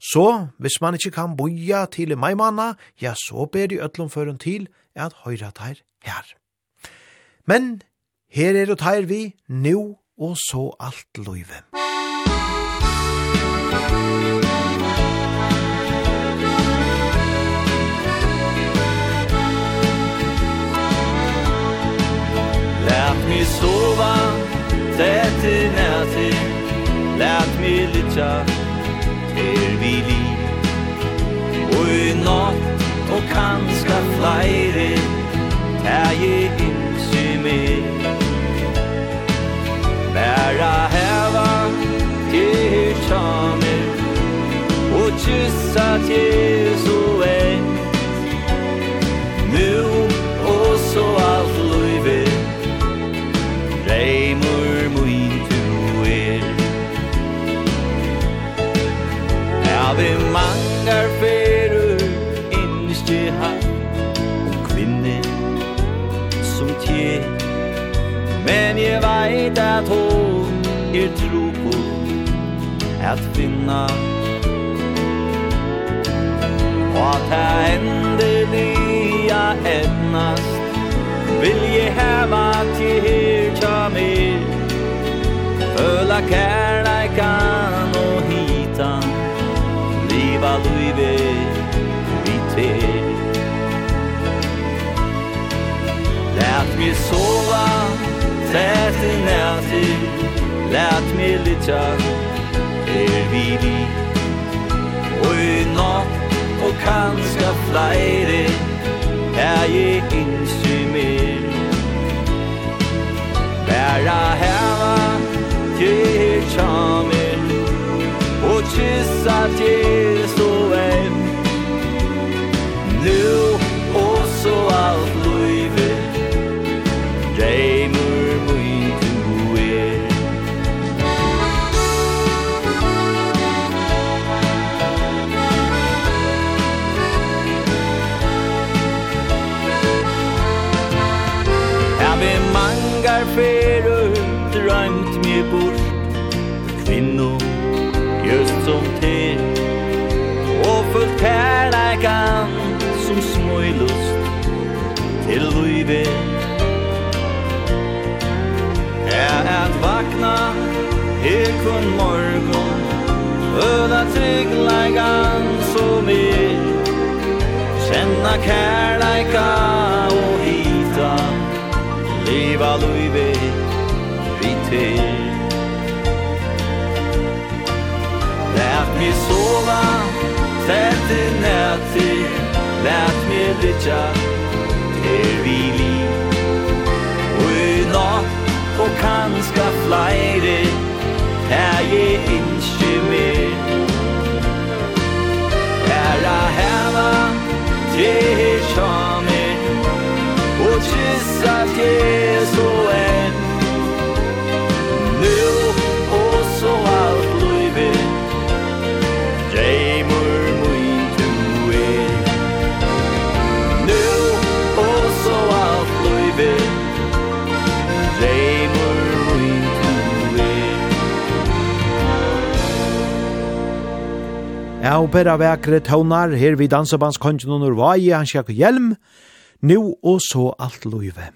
Så, hvis man ikkje kan boja til maimanna, ja, så ber de øtlom føren til at høyra teir her. Men her er det teir vi, nu og så alt løyve. Lært mig sova, det i nær til, lært mig lytja, er vi li Og i natt og kanska flere Er jeg Ära häva till tjamer Och kyssa Jesu än Nu och så allt luive Reimur mui tu er Ja, vi mangar Men jeg veit at hon er tro på at finna. Og at det händer nya ätnast Vill jag häva till er tja mer Føla kærleikan og hitan Liva luive vi ter Lät mig sova Fært i nærtid Lært mig lidt Er vi li Røg nok Og kanskje flere. Er jeg innsymmer Bæra heva Til tjamer Og kyssa til så en Nu og så alt. kun morgon Öda tryggleikan som er. Kjenna kärleika og hita. Liva luive vi ter Lät mig sova Tätt i nätti Lät mig litja Er vi liv. Og i natt og kanska flere Her jeg ikke mer Her a heva til samer Og kyssa til så er Ja, og bæra vekre tøvnar, her vi dansebandskongen under vai, han sjakk hjelm, nu og så alt loive.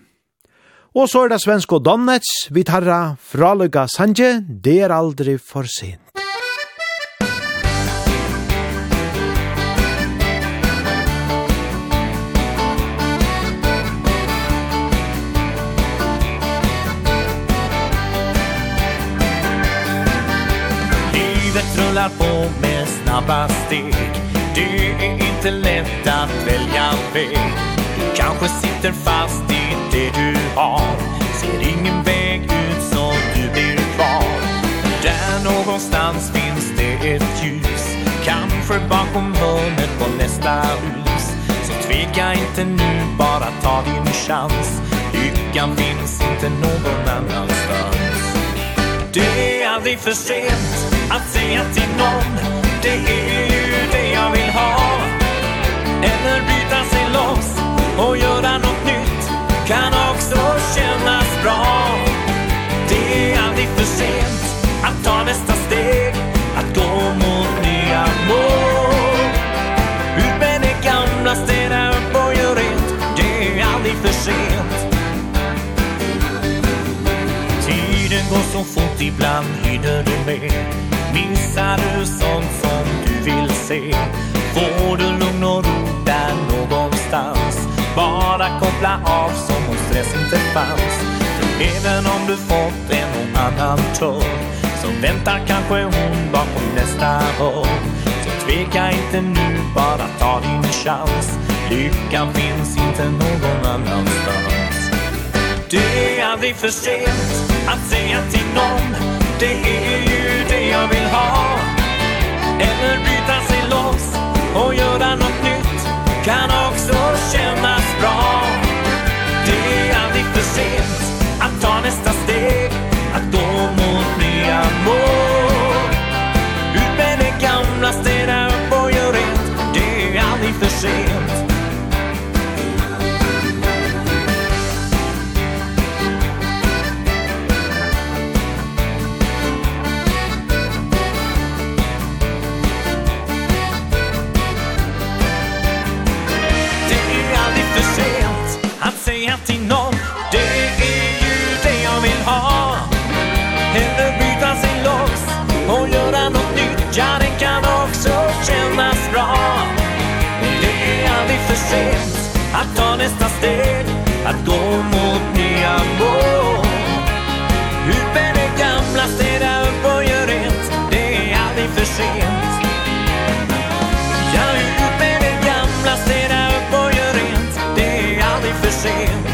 Og så er det svensk og Donets, vi tarra fraløyga sanje, det er aldri for sent. Livet rullar på snabba steg Det är inte lätt att välja väg. Du kanske sitter fast i det du har. Ser ingen väg ut så du blir kvar Där någonstans finns det ett ljus. Kanske bakom hörnet på nästa hus. Så tveka inte nu, bara ta din chans. Lyckan finns inte någon annanstans. Det är aldrig för sent att säga till någon det är ju det jag vill ha. Eller bryta sig loss och göra något nytt Kan också kännas bra. Det är aldrig för sent att ta nästa steg Att gå mot nya mål. Ut med det gamla städa upp och gör rent. Det är aldrig för sent. Tiden går så fort ibland hinner du med. Missar du sånt som vill se. Får du lugn och ro där någonstans? Bara koppla av som om stress inte fanns. För även om du fått en och annan törr Så väntar kanske hon bakom nästa hörn Så tveka inte nu, bara ta din chans. Lyckan finns inte någon annanstans. Det är aldrig för sent att säga till någon. Det är ju det jag vill ha. Eller byta sig loss och göra något nytt. Kan också kännas bra. Det är aldrig för sent att ta nästa steg. Att gå mot nya mål. Ut med det gamla, städa upp och gör rätt. Det är aldrig för sent. nästa steg. Att gå mot nya mål. Hupen är gamla, städa upp och gör rent Det är aldrig för sent. Ja, hupen är gamla, städa upp och gör rent Det är aldrig för sent.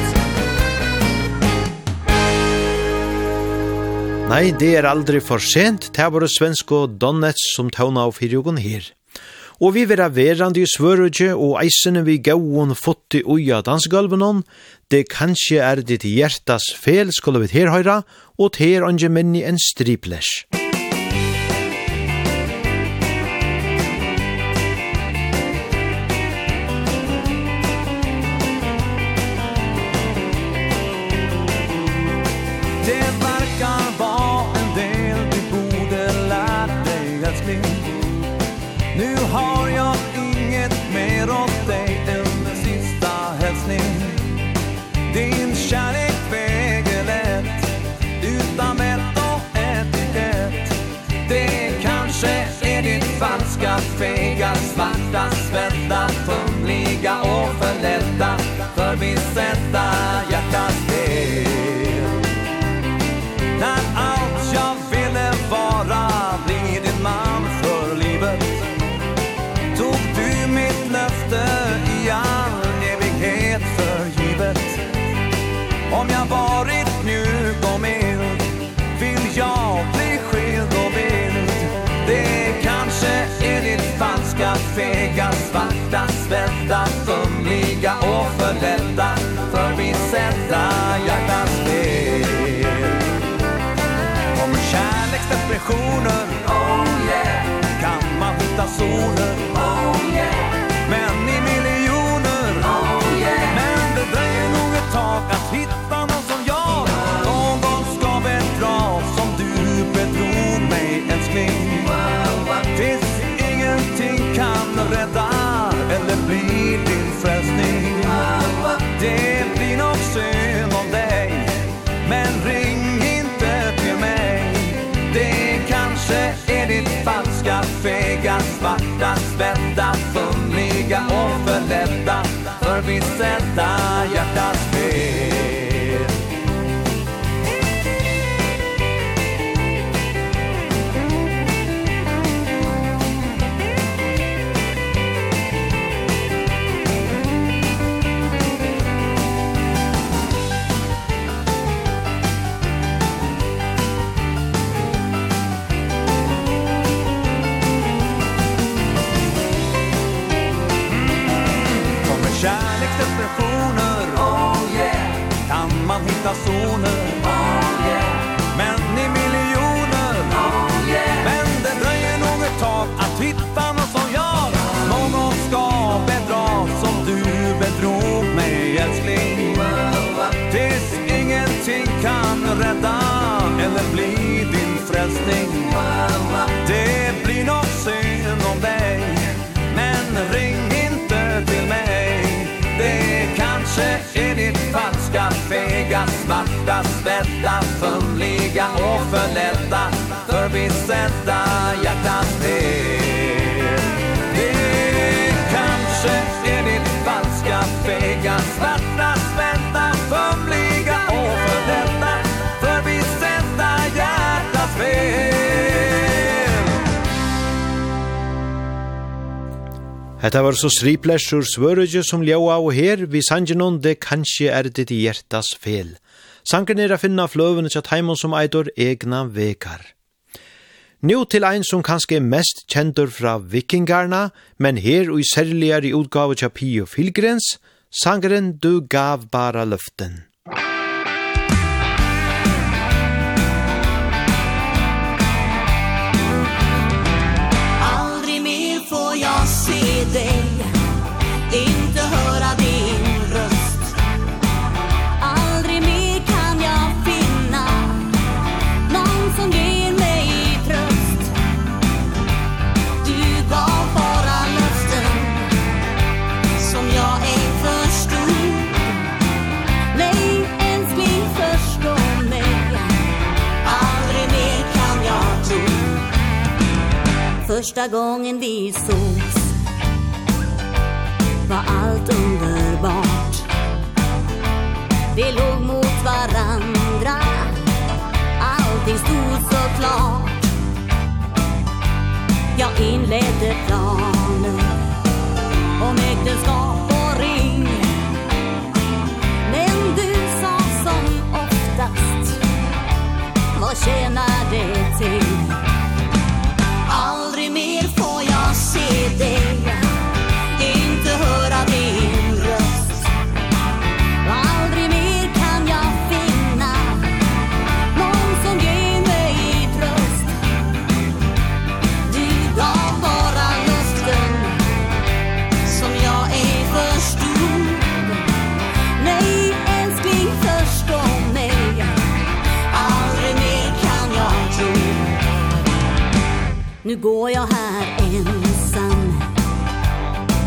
Nei, det er aldri for sent. Det var svensk og Donets som tåna av fyrjogon her og vi vera verandi i svørutje og eisene vi gauon fotti uja dansgulvenon, det kanskje er ditt hjertas fel skulle vi her høyra, og ter anje minni en striplesh. Rädda, fumliga och förlätta Förbisedda stationen Oh yeah. Kan man hitta solen. får vi sätta hjärtat blir nog synd om dig. Men ring inte till mig. Det kanske är ditt falska, fega, svarta, svettas Fumliga och förlätta Förbisedda. jag Hetta var så striplesjur svørøgje som ljóa og her, vi sangenon det kanskje er ditt hjertas fel. Sangen er a finna fløvene til taimon som eitor egna vekar. Nú til ein som kanskje er mest kjendur fra vikingarna, men her og i særligare i utgave til Pio Filgrens, sangeren Du gav bara løften. första gången vi sågs. Var allt underbart. Vi låg mot varandra. Allting stod så klart. Jag inledde planen Om äktenskap och ring. Men du sa som oftast Vad tjänar Nu går jag här ensam.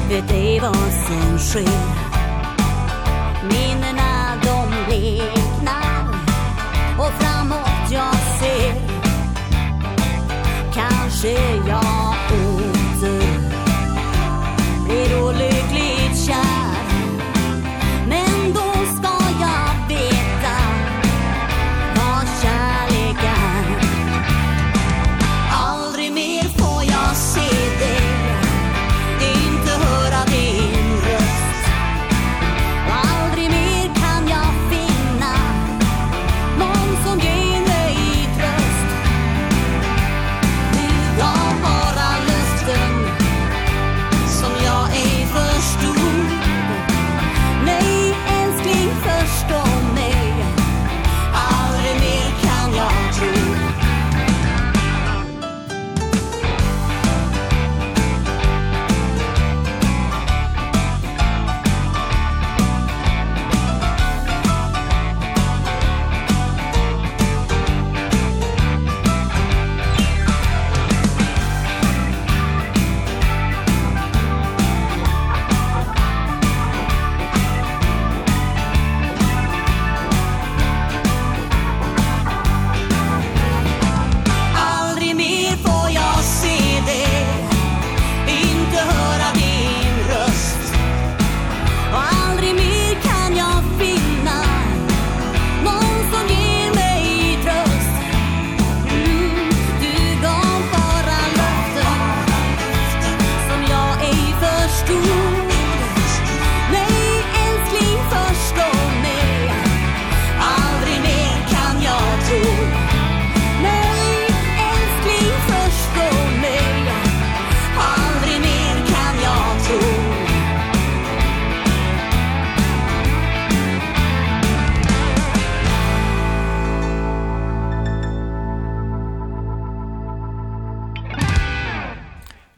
Vet ej vad som sker. Minnena de bleknar Och framåt jag ser. Kanske jag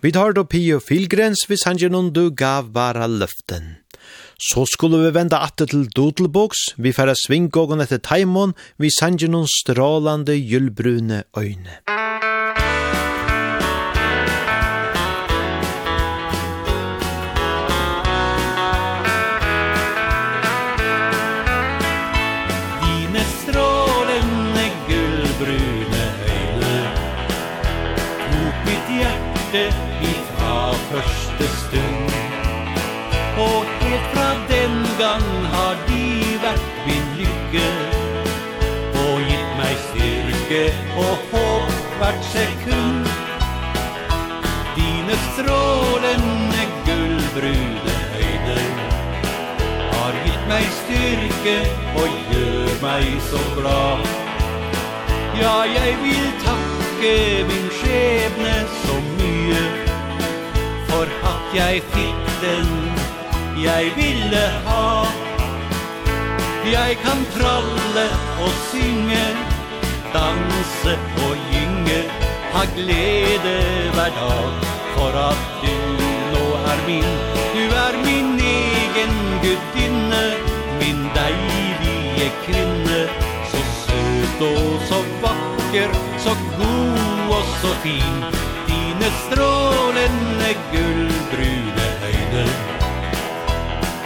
Vi tar då Pio Filgrens hvis han gjennom du gav bara løften. Så skulle vi venda atter til Dodelboks, vi færa svingågen etter Taimon, vi sangen noen strålande gyllbrune øyne. Musikk og håp hvert sekund Dine strålende gullbrune øyne Har gitt meg styrke og gjør meg så glad. Ja, jeg vil takke min skjebne så mye For at jeg fikk den jeg ville ha. Jeg kan tralle og synge danse og gynge. Ha glede hver dag For at du nå er min. Du er min egen gudinne Min deilige kvinne. Så søt og så vakker Så god og så fin. Dine strålende gullbrune høyde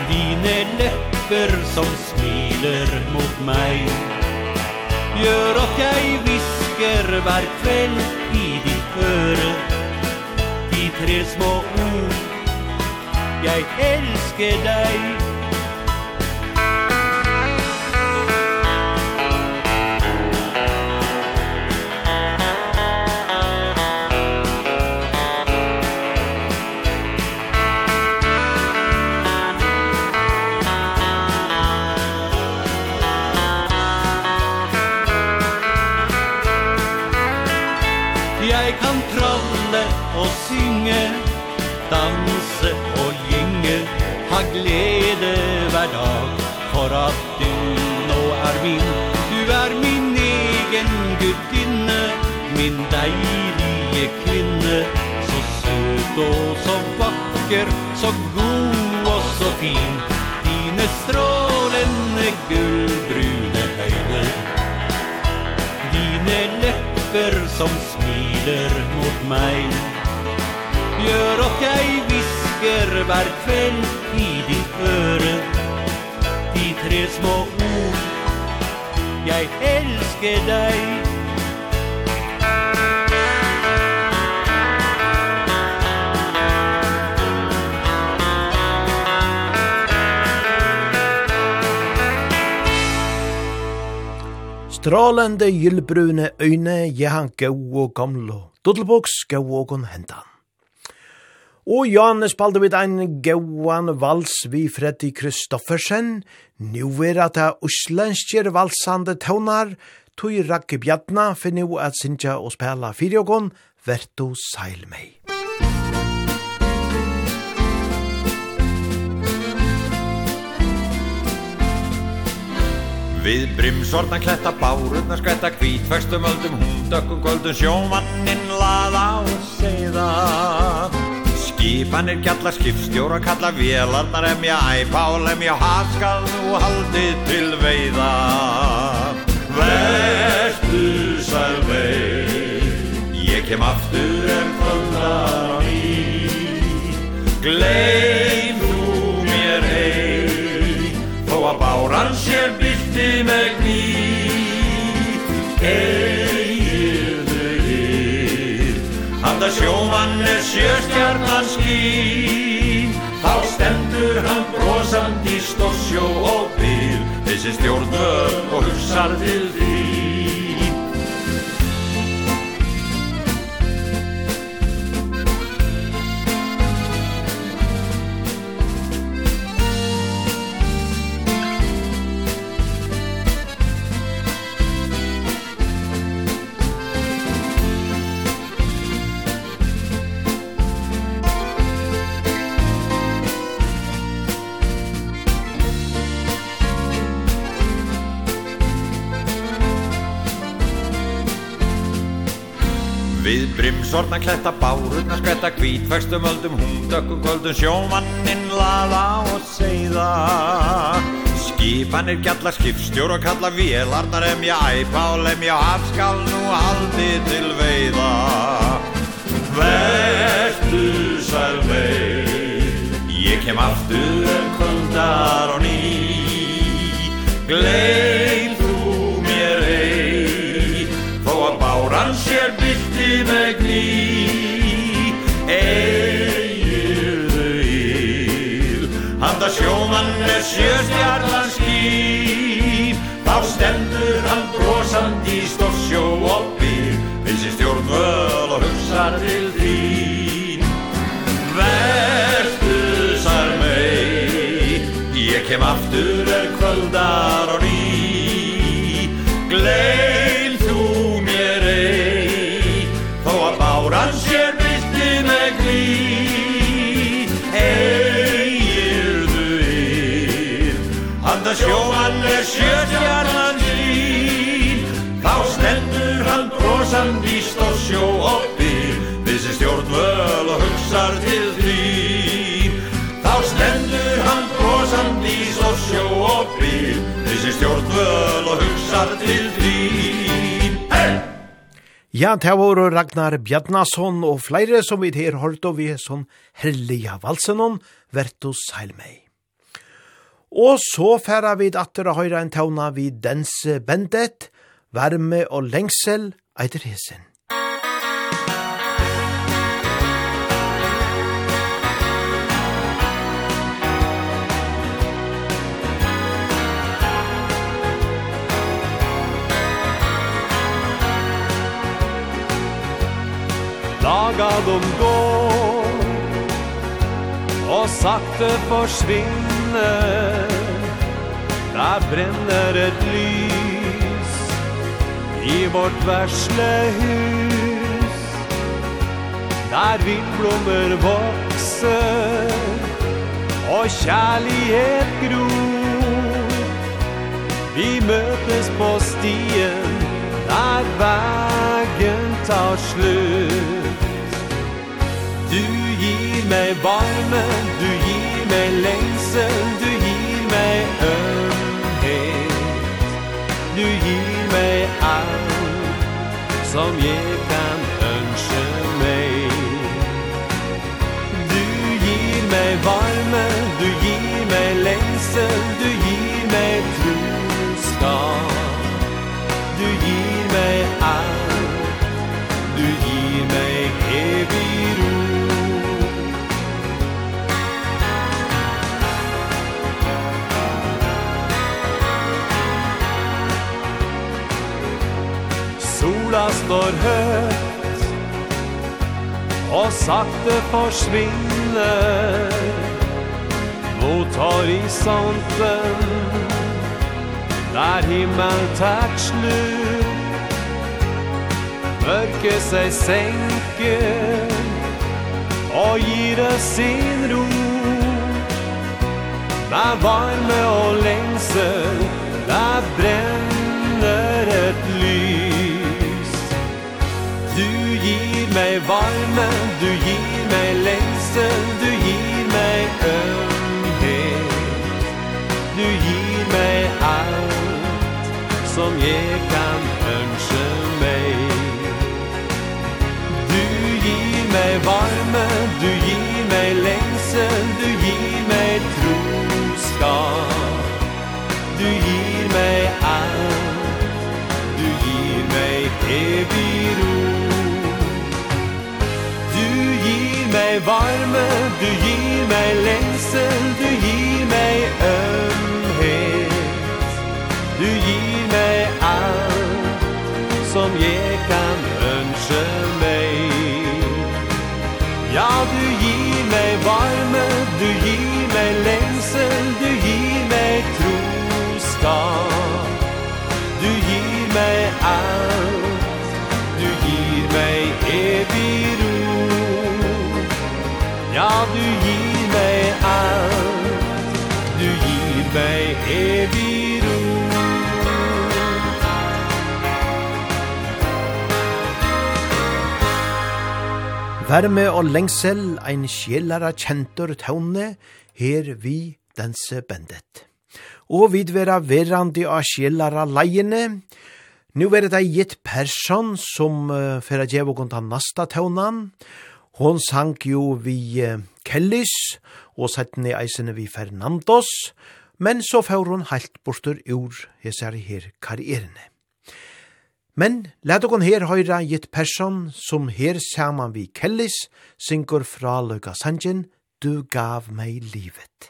Dine lepper som smiler mot meg gjør at jeg visker hver kveld i ditt øre De tre små ord jeg elsker deg glede hver dag. For at du nå er min Du er min egen gudinne Min deilige kvinne. Så søt og så vakker Så god og så fin Dine strålende gullbrune øyne. Dine lepper som smiler mot meg Gjør at jeg visst ligger hver kveld i ditt øre De tre små ord Jeg elsker deg Strålende gyllbrune øyne, jeg han gau og gamlo. Dodelboks gau og hentan. Og Janne spalte vid ein gauan vals vi Freddy Kristoffersen. Nu er at det uslenskjer valsande tøvnar, tog Rakke Bjadna for nu at Sintja og spela fyrjogon, verto seil mei. Við brimsorna kletta bárurna skvetta kvít Föstum öldum hundökkum kvöldum sjómanninn laða og seiða Skipanir kalla skipstjóra kalla vélarnar emja æpál emja haskal nú haldi til veiða. Vertu sæl vei Ég kem aftur en kvöldar á ný. Nú mér hei Þó að báran sér byrti meg sjóvan er sjöstjarnan skín Þá stendur hann brosandi stórsjó og bil Þessi stjórnvöld og hugsar til þín Við brimsorna kletta bárurna skvetta Hvítvegstum öldum, hundökkum kvöldum Sjómanninn laða og seiða Skipanir gjalla, skipstjóra kalla Vélarnar emja, æpa og lemja Afskal nú haldi til veiða. Vertu sæl vei Ég kem aftur kvöldar og ný. Gleif sjóman er sjöstjarnan skýr Þá stendur hann brosandi í stórsjó og býr Vilsi stjórnvöl og hugsa til þín Vertu sar mei Ég kem aftur er kvöldar og ný. Gleir sjötjarnan lín. Þá stendur hann brosan í og sjó og byr Vissi stjórnvöl og hugsar til þín Þá stendur hann brosan í og sjó og byr Vissi stjórnvöl og hugsar til þín Hey! Ja, det var Ragnar Bjarnason og flere som vi her holdt og vi er sånn hellige valsenon, vertus seil meg. Og så færa vi atter og høyra en tauna vi Dense Bendet, Varme og Lengsel, Eider Hesen. Laga dom gå Og sakte forsvinn brinner Där bränner ett lys I vårt versle hus. Där vindblommer vokser Och kjærlighet gror. Vi mötes på stien Där vägen tar slut Du gir mig varmen Du gir mig längsel, du gir mig ömhet. Du gir mig allt som ger står høyt Og sakte forsvinner. Mot horisonten Der himmel tært slut Mørke seg senker Og gir det sin ro. Der varme og lengsel Der brenner et mig varme, du gir mig lengsel, du gir mig ömhet. Du gir mig allt som jeg kan ønske mig. Du gir mig varme, du gir mig lengsel, du gir mig troskap. Du gir mig allt, du gir mig evig meg varme, du gir meg lengsel, du gir meg øm Verme og lengsel, ein sjelara kjentur tåne, her vi danse bendet. Og vid vera verandi av sjelara leiene, nu vera det gitt person som uh, færa djevokon ta nasta tånan, Hon sank jo vi Kellis, og settene eisene vi Fernandos, men så får hon heilt bortur ur hesar her karrierene. Men let okon her høyra gitt person som her saman vi kellis syngur fra Løga Sanjin, du gav meg livet.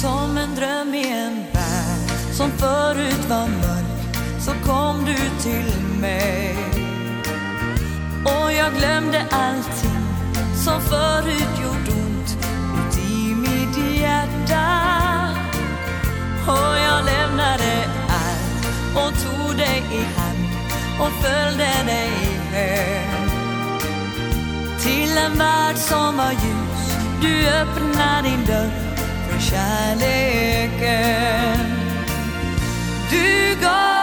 Som en dröm i en värld som förut var mörk så kom du till mig Och jag glömde allting som förut gjorde rädda Och jag lämnade allt Och tog dig i hand Och följde dig i hög. Till en värld som var ljus Du öppnade din dörr För kärleken. Du gav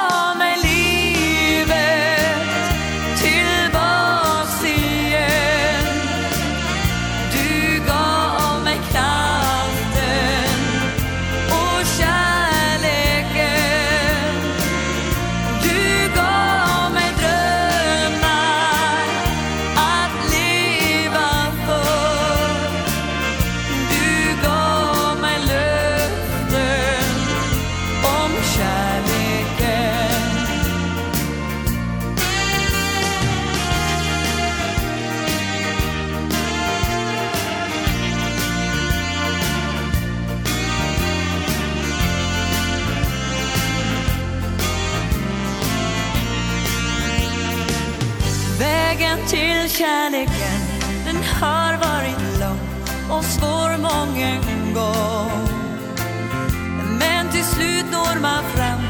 till kärleken. Den har varit lång och svår många gång. Men till slut når man fram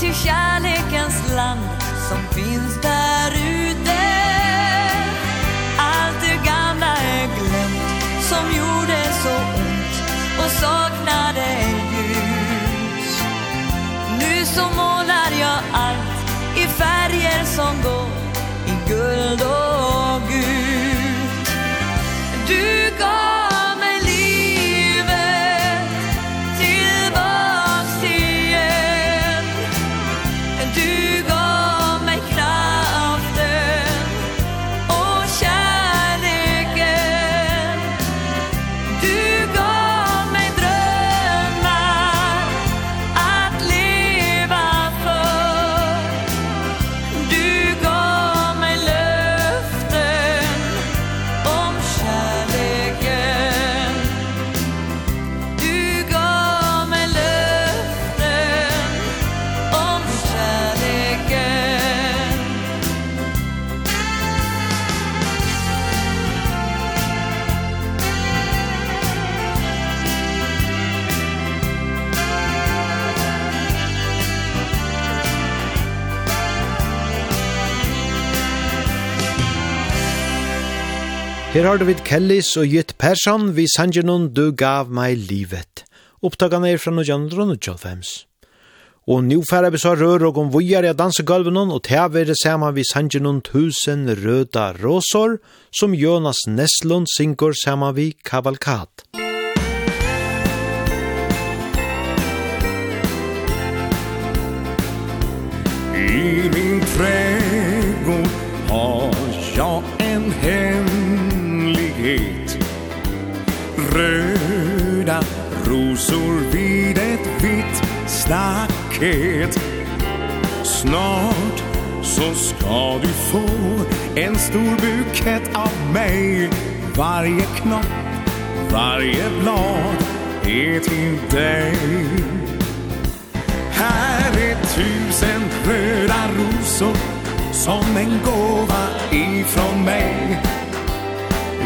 till kärlekens land Som finns där ute. Allt det gamla är glömt som gjorde så ont och saknade ljus. Nu så målar jag allt i färger som går i guld och Her har du vidt Kellis og Jytt Persson, vi sanger noen du gav meg livet. Opptakene er fra Nujandron og Og nå færre vi så rør og om vujar jeg danser gulven og tever det samme vi sanger noen tusen røda råsår, som Jonas Neslund synger samme vi Kavalkat. Musikk staket Snart så ska du få en stor bukett av mig Varje knopp, varje blad är till dig Här är tusen röda rosor som en gåva ifrån mig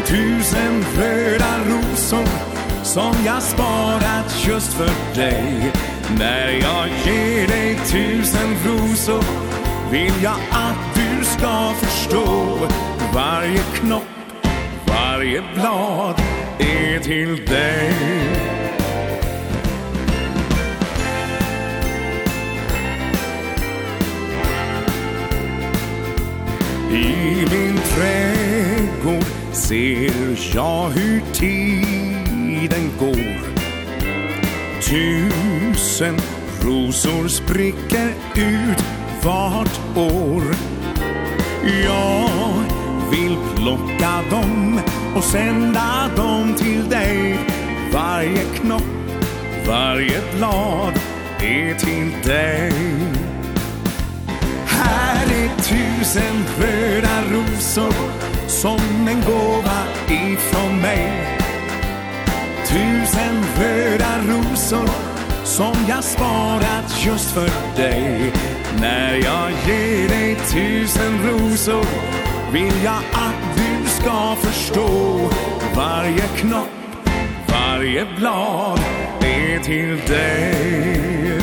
Tusen röda rosor som jag sparat just för dig. När jag ger dig tusen rosor vill jag att du ska förstå. Varje knopp, varje blad är till dig. I min trädgård ser jag hur tid tiden går. Tusen rosor spricker ut vart år. Jag vill plocka dem och sända dem till dig. Varje knopp, varje blad är till dig. Här är tusen röda rosor som en gåva ifrån mig. Tusen röda rosor som jag sparat just för dig. När jag ger dig tusen rosor vill jag att du ska förstå. Varje knopp, varje blad är till dig.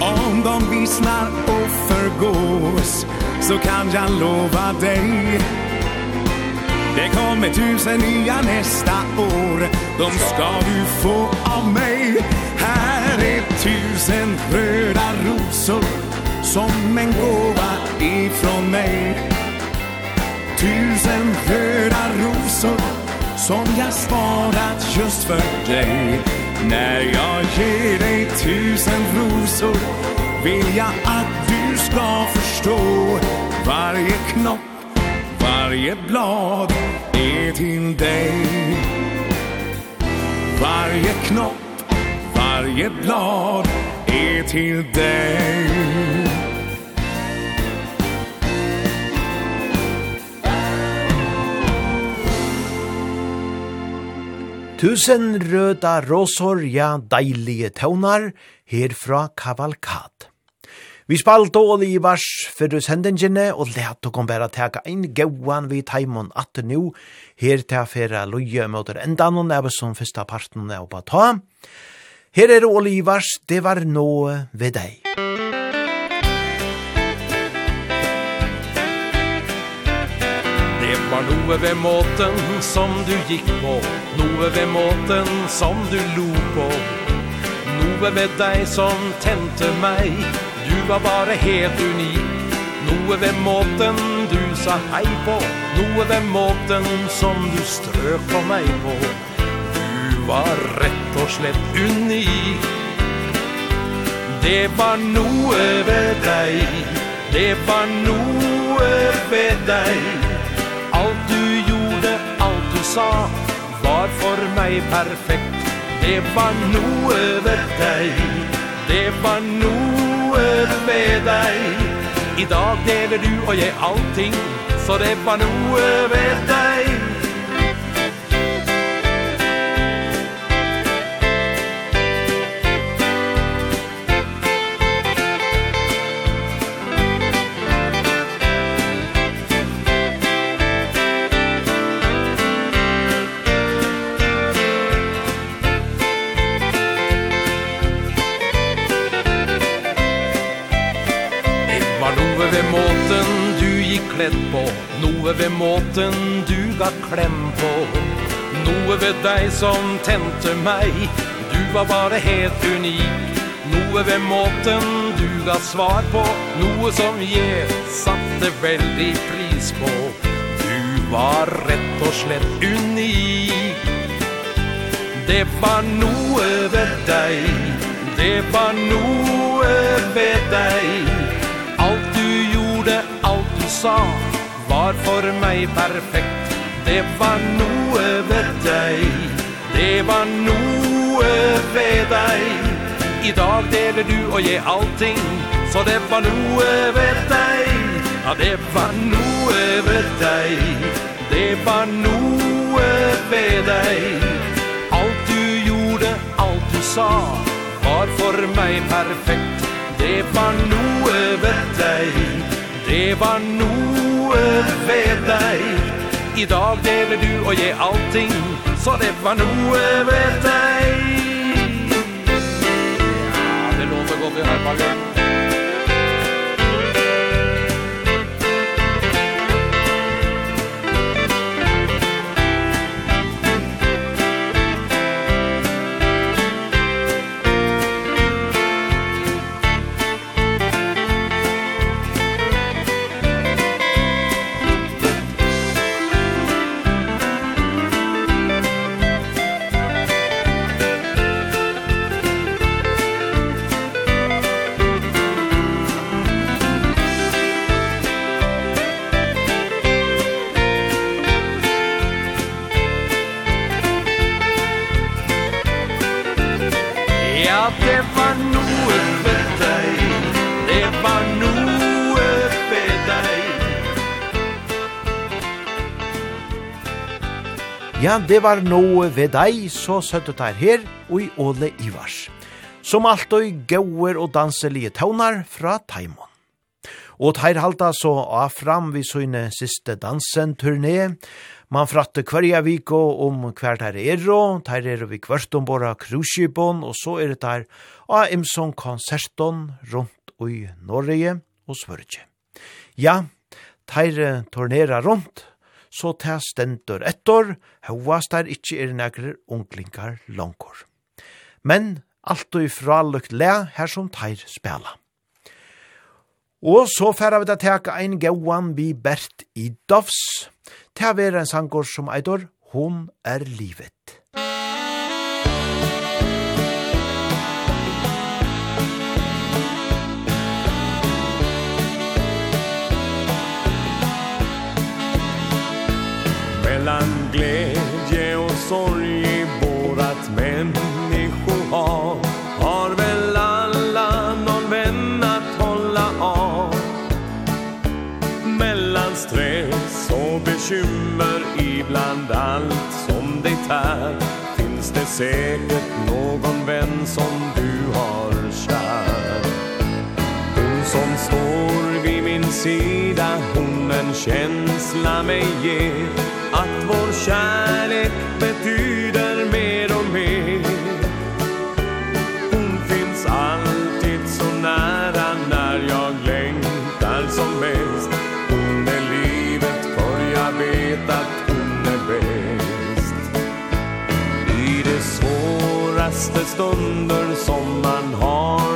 Om de vissnar och förgås så kan jag lova dig Det kommer tusen nya nästa år. De ska du få av mig. Här är tusen röda rosor Som en gåva ifrån mig. Tusen röda rosor Som jag sparat just för dig. När jag ger dig tusen rosor Vill jag att du ska förstå Varje knopp Varje blad är till dig Varje knopp, varje blad är till dig Tusen røda rosor, ja deilige tøvnar, herfra kavalkat. Vi spalt dårlig i vars for sendingene, og let og kom bare teka ein gauan vi taimon at nu, her til fyrra loja møter endan og neve som fyrsta parten er oppa ta. Her er Olivars, det var noe ved deg. Det var noe ved måten som du gikk på, noe ved måten som du lo på, noe ved deg som tente meg, Du var bare helt unik. Noe ved måten du sa hei på Noe ved måten som du strøk på meg på. Du var rett og slett unik. Det var noe ved deg. Det var noe ved deg. Alt du gjorde, alt du sa Var for meg perfekt. Det var noe ved deg. Det var noe lever med deg. I dag deler du og jeg allting Så det var noe ved deg. kledd på. Noe ved måten du ga klem på. Noe ved deg som tente meg. Du var bare helt unik. Noe ved måten du ga svar på. Noe som jeg satte veldig pris på. Du var rett og slett unik. Det var noe ved deg. Det var noe ved deg sa Var for meg perfekt. Det var noe ved deg. Det var noe ved deg. I dag deler du og jeg allting Så det var noe ved deg. Ja, det var noe ved deg. Det var noe ved deg. Alt du gjorde, alt du sa Var for meg perfekt. Det var noe ved deg. Det var noe ved deg. I dag deler du og jeg allting Så det var noe ved deg. Ja, det låter godt i herpagen Ja, det var noe ved deg, så søtte der her, og i Åle Ivars. Som alt og gauer og danselige tøvnar fra Taimon. Og teir halda så av fram vi søgne siste dansen-turné. Man fratte hverja viko om hver der er og teir er vi kvart om våra cruise-skipon, og så er det der av Imson-konserton rundt i Norge og Sverige. Ja, teir turnera rundt, så ta stendur ettor, hovast der ikkje er negrer unglingar langkor. Men alt og ifra lukt le her som teir spela. Og så færa vi da teka ein gauan vi bert i Dovs, til å være en sangår som eitor, hon er livet. mellan glädje och sorg i vårat människohav Har väl alla någon vän att hålla av? Mellan stress och bekymmer ibland allt som det tär. Finns det säkert någon vän som du har kär? Hon som står vid min sida Hon en känsla mig ger. Kärlek betyder mer och mer. Hon finns alltid så nära när jag längtar som mest. Hon är livet för jag vet att hon är bäst. I de svåraste stunder som man har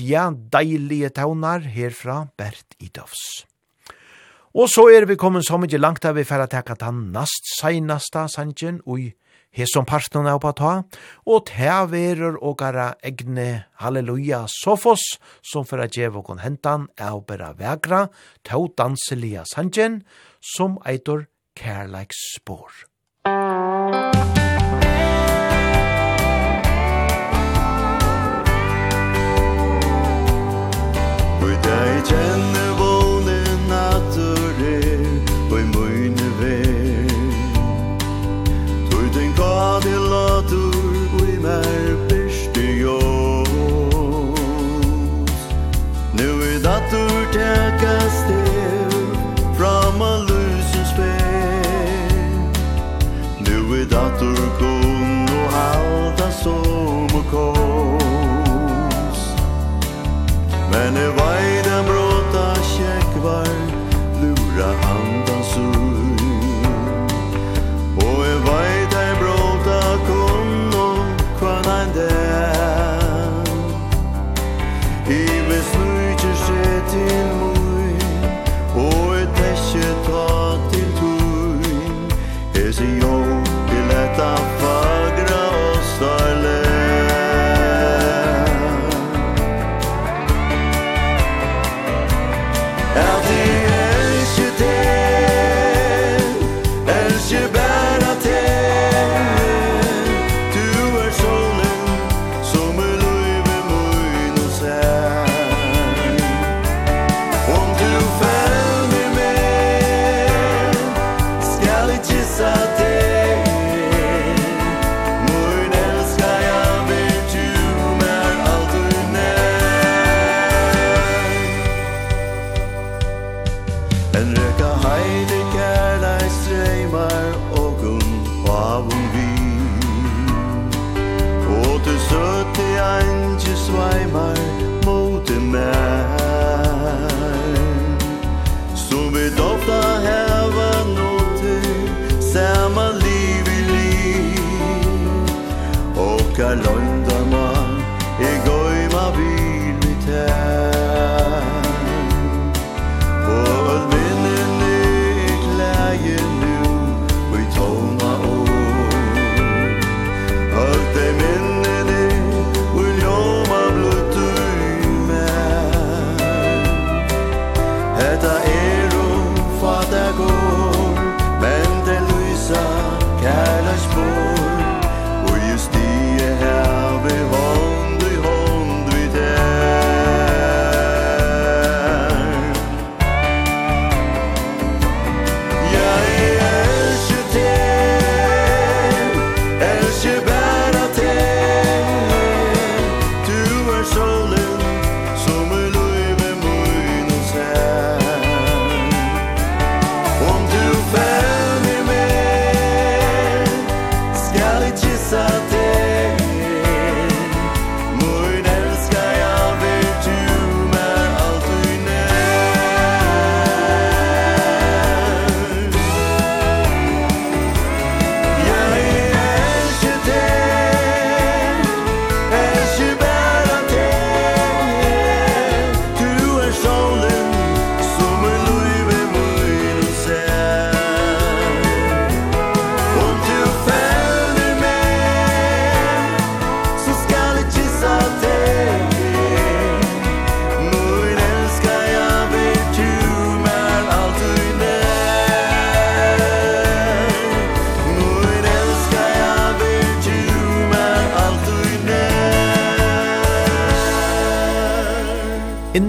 ja, deilige taunar herfra Bert Idovs. Og så er vi kommet så mykje langt av vi fer å teka ta nast seinasta sanjen ui hesom partnerne oppa ta, og ta verur og gara egne halleluja sofos som fer å djev og hentan er å bera vegra ta danselia sanjen som eitor kærleiks spår. Musikk Jeg kjenner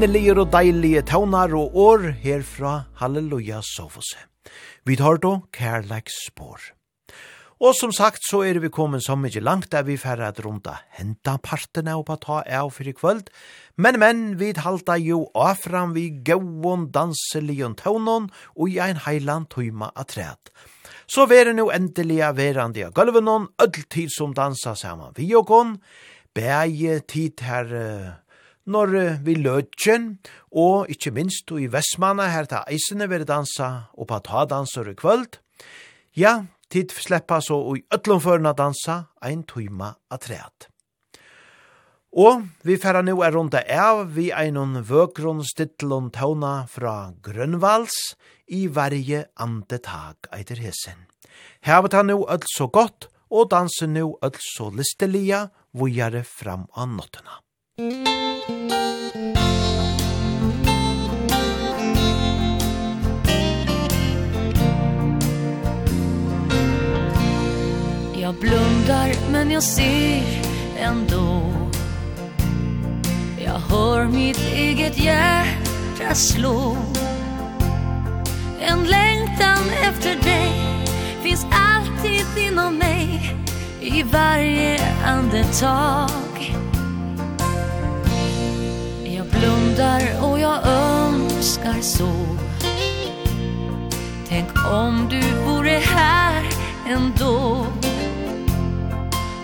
heimelige og deilige taunar og år herfra Halleluja Sofose. Vi tar då kærleiks spår. Og som sagt så er vi kommet så mykje langt der vi færre at runda henta partene og på ta av for i kvöld. Men, men, vi halda jo afram vi gauon danselion taunon og i ein heiland tøyma atræt. Så vere nu endelig verandi av gulvenon, öll tid som dansa saman vi og kon, bæje tid her når vi løtjen, og ikkje minst i Vestmanna her ta eisene vil dansa og på ta danser i kvöld. Ja, tid sleppa så og i ötlom dansa ein tuima atreat. Og vi færa nu er runda av vi einon vøkron stittlon tauna fra Grønvalds i verje andetag eiter hesen. Hevet han nu öll så godt, og danser nu öll så listelia, vujare fram av nottena. Jag blundar men jag ser ändå. Jag hör mitt eget hjärta slå. En längtan efter dig Finns alltid inom mig I varje andetag blundar och jag önskar så. Tänk om du vore här ändå.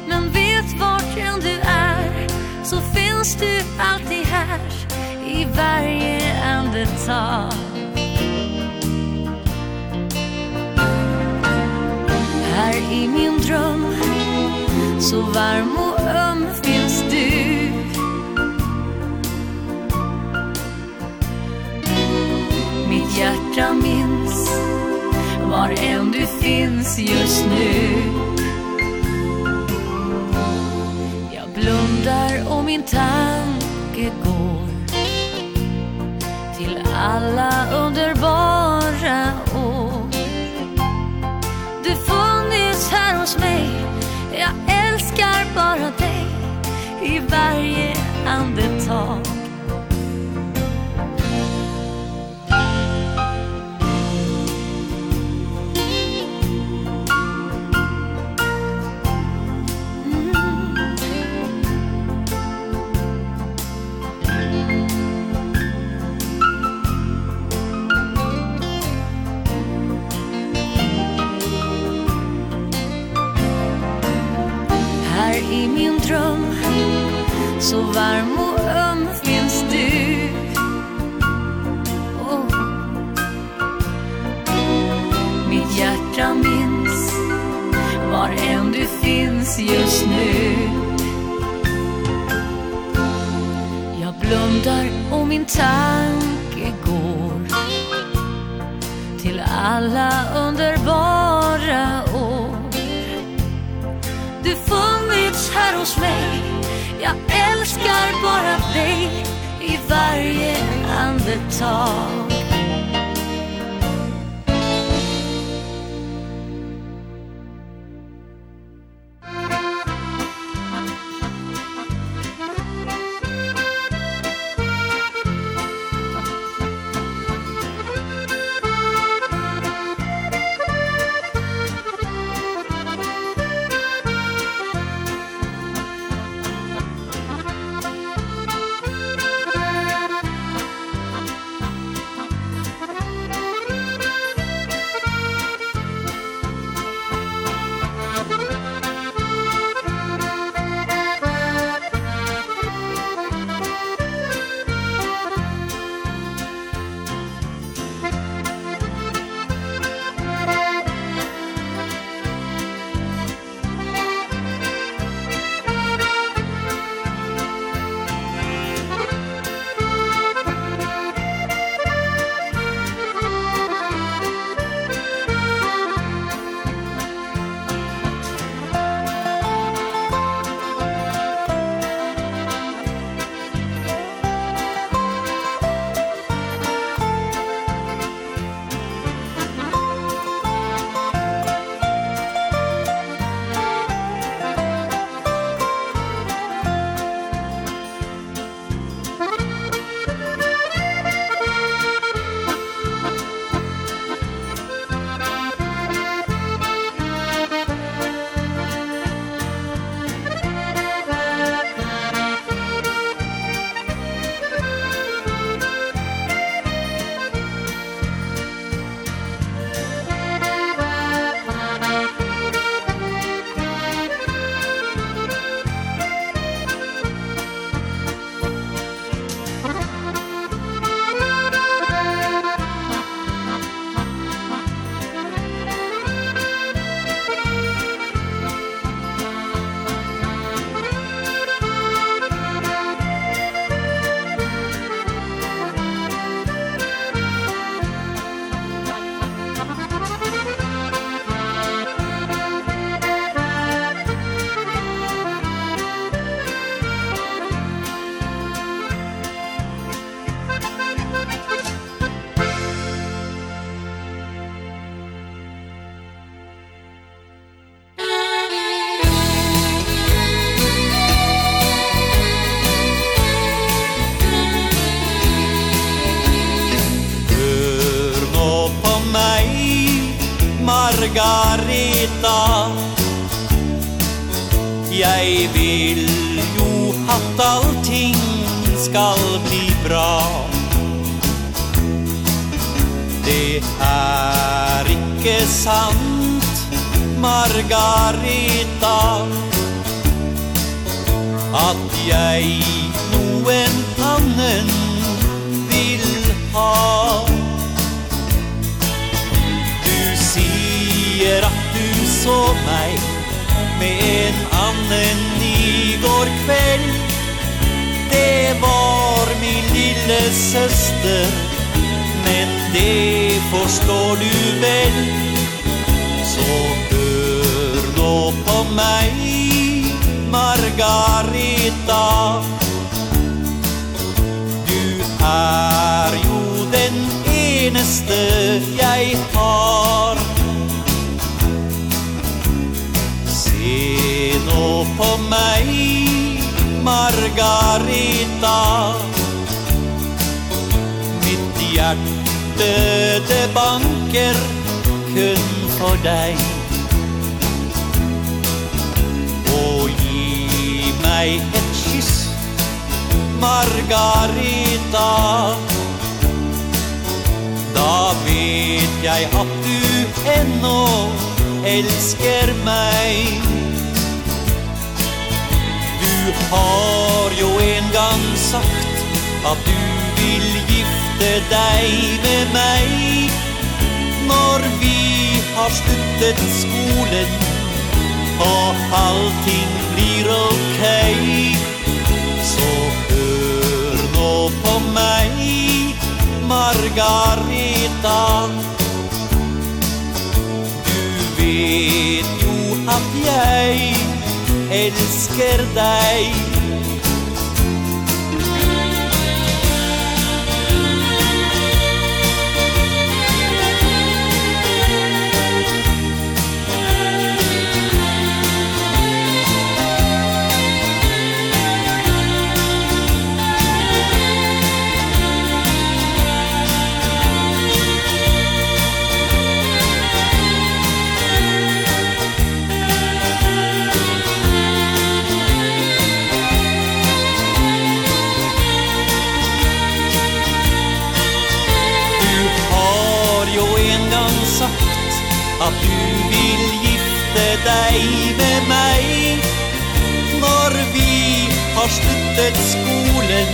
Men vet vart än du är Så finns du alltid här I varje andetag. Här i min dröm Så varm och hjärta minns Var än du finns just nu. Jag blundar och min tanke går Till alla underbara år. Du funnits här hos mig Jag älskar bara dig I varje andetag. i min dröm. Så varm och öm finns du. Oh. Mitt hjärta minns Var än du finns just nu. Jag blundar och min tanke går Till alla underbara finns här hos mig. Jag älskar bara dig i varje andetag. lille søster Men det forstår du vel Så hør nå på meg Margareta. Du er jo den eneste jeg har. Se nå på meg Margareta hjerte det banker kun for deg. Og gi meg et kyss Margarita. Da vet jeg at du ennå elsker meg. Du har jo en gang sagt at du vil gifte bytte deg med meg. Når vi har sluttet skolen Og allting blir ok Så hør nå på meg Margareta. Du vet jo at jeg elsker deg. At du vil gifte deg med meg. Når vi har sluttet skolen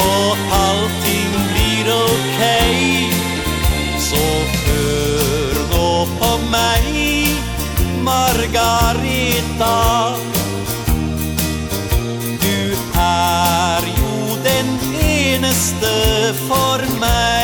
Og allting blir ok Så hør nå på meg Margareta Du er jo den eneste for meg.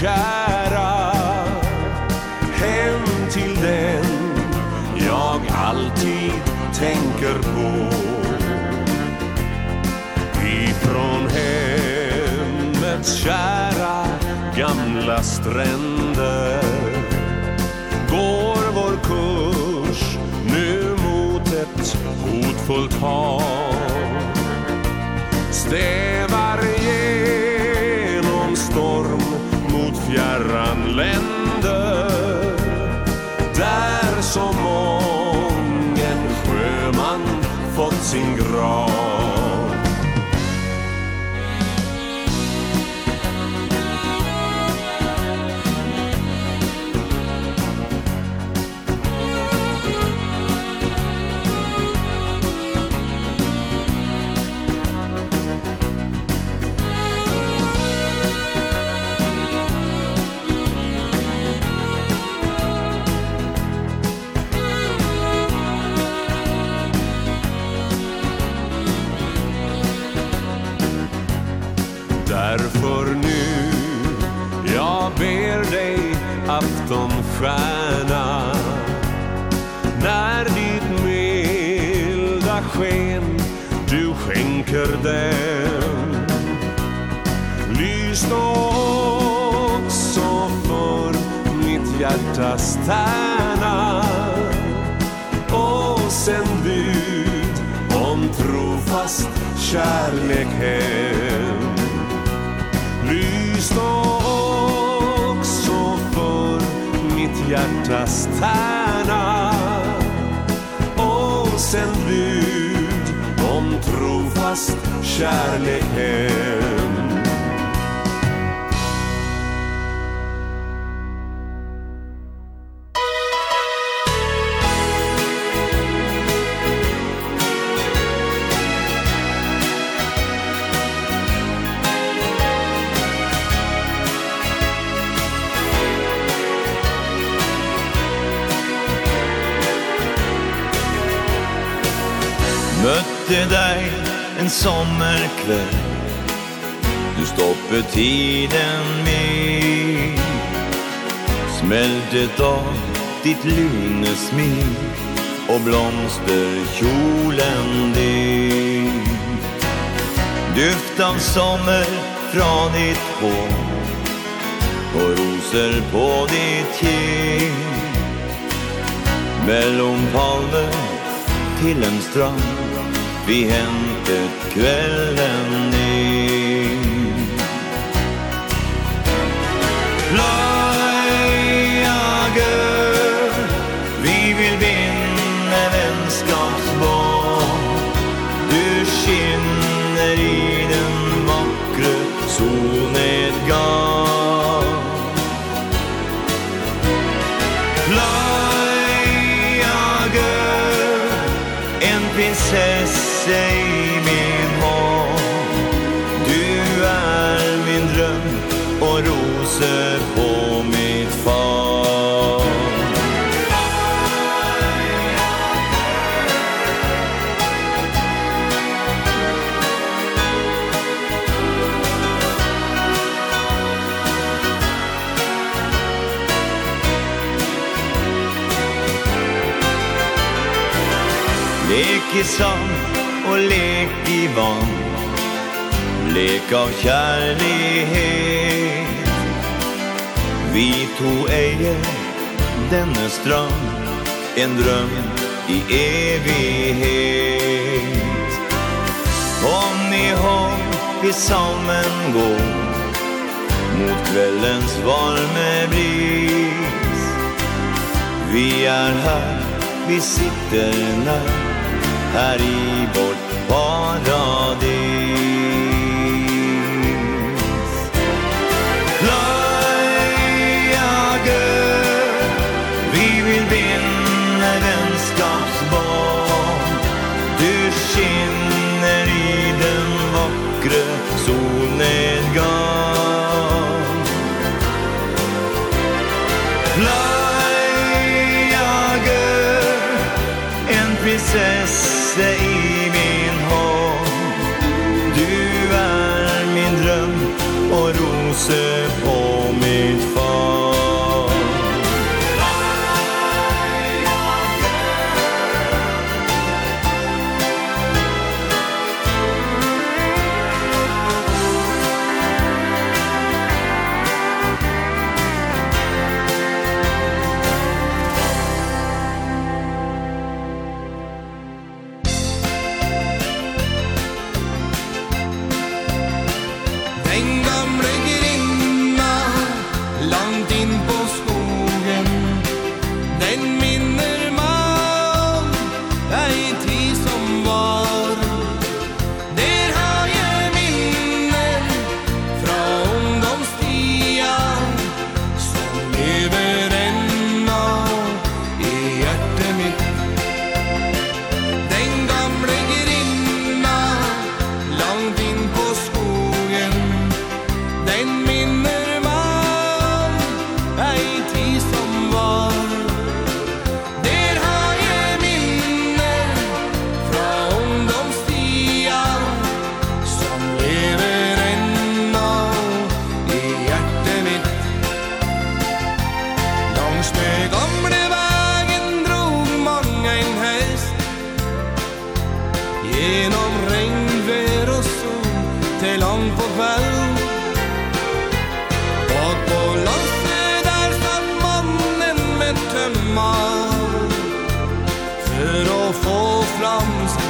kära Hem till den jag alltid tänker på. Ifrån hemmets kära gamla stränder Går vår kurs nu mot ett hotfullt hav. Stäv sin grav. stjärna. När ditt milda sken du skänker den. Lys då också för mitt hjärtas stjärna. Och sänd bud om trofast kärlek hem. Lys då hjärtas tärna Och sen bud om trofast kärlek. møtte deg en sommerkveld. Du stoppet tiden min. Smeltet av ditt lune smil Og blomsterkjolen din. Duft av sommer fra ditt hår Og roser på ditt kinn. Mellom palmer til en strand vi hentet kvelden smak av kärlighet Vi to eier denne strand En drøm i evighet. Kom ihåg vi sammen går Mot kveldens varme bris. Vi er her, vi sitter nær Her i vårt paradis.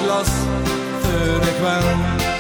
glass före kväll.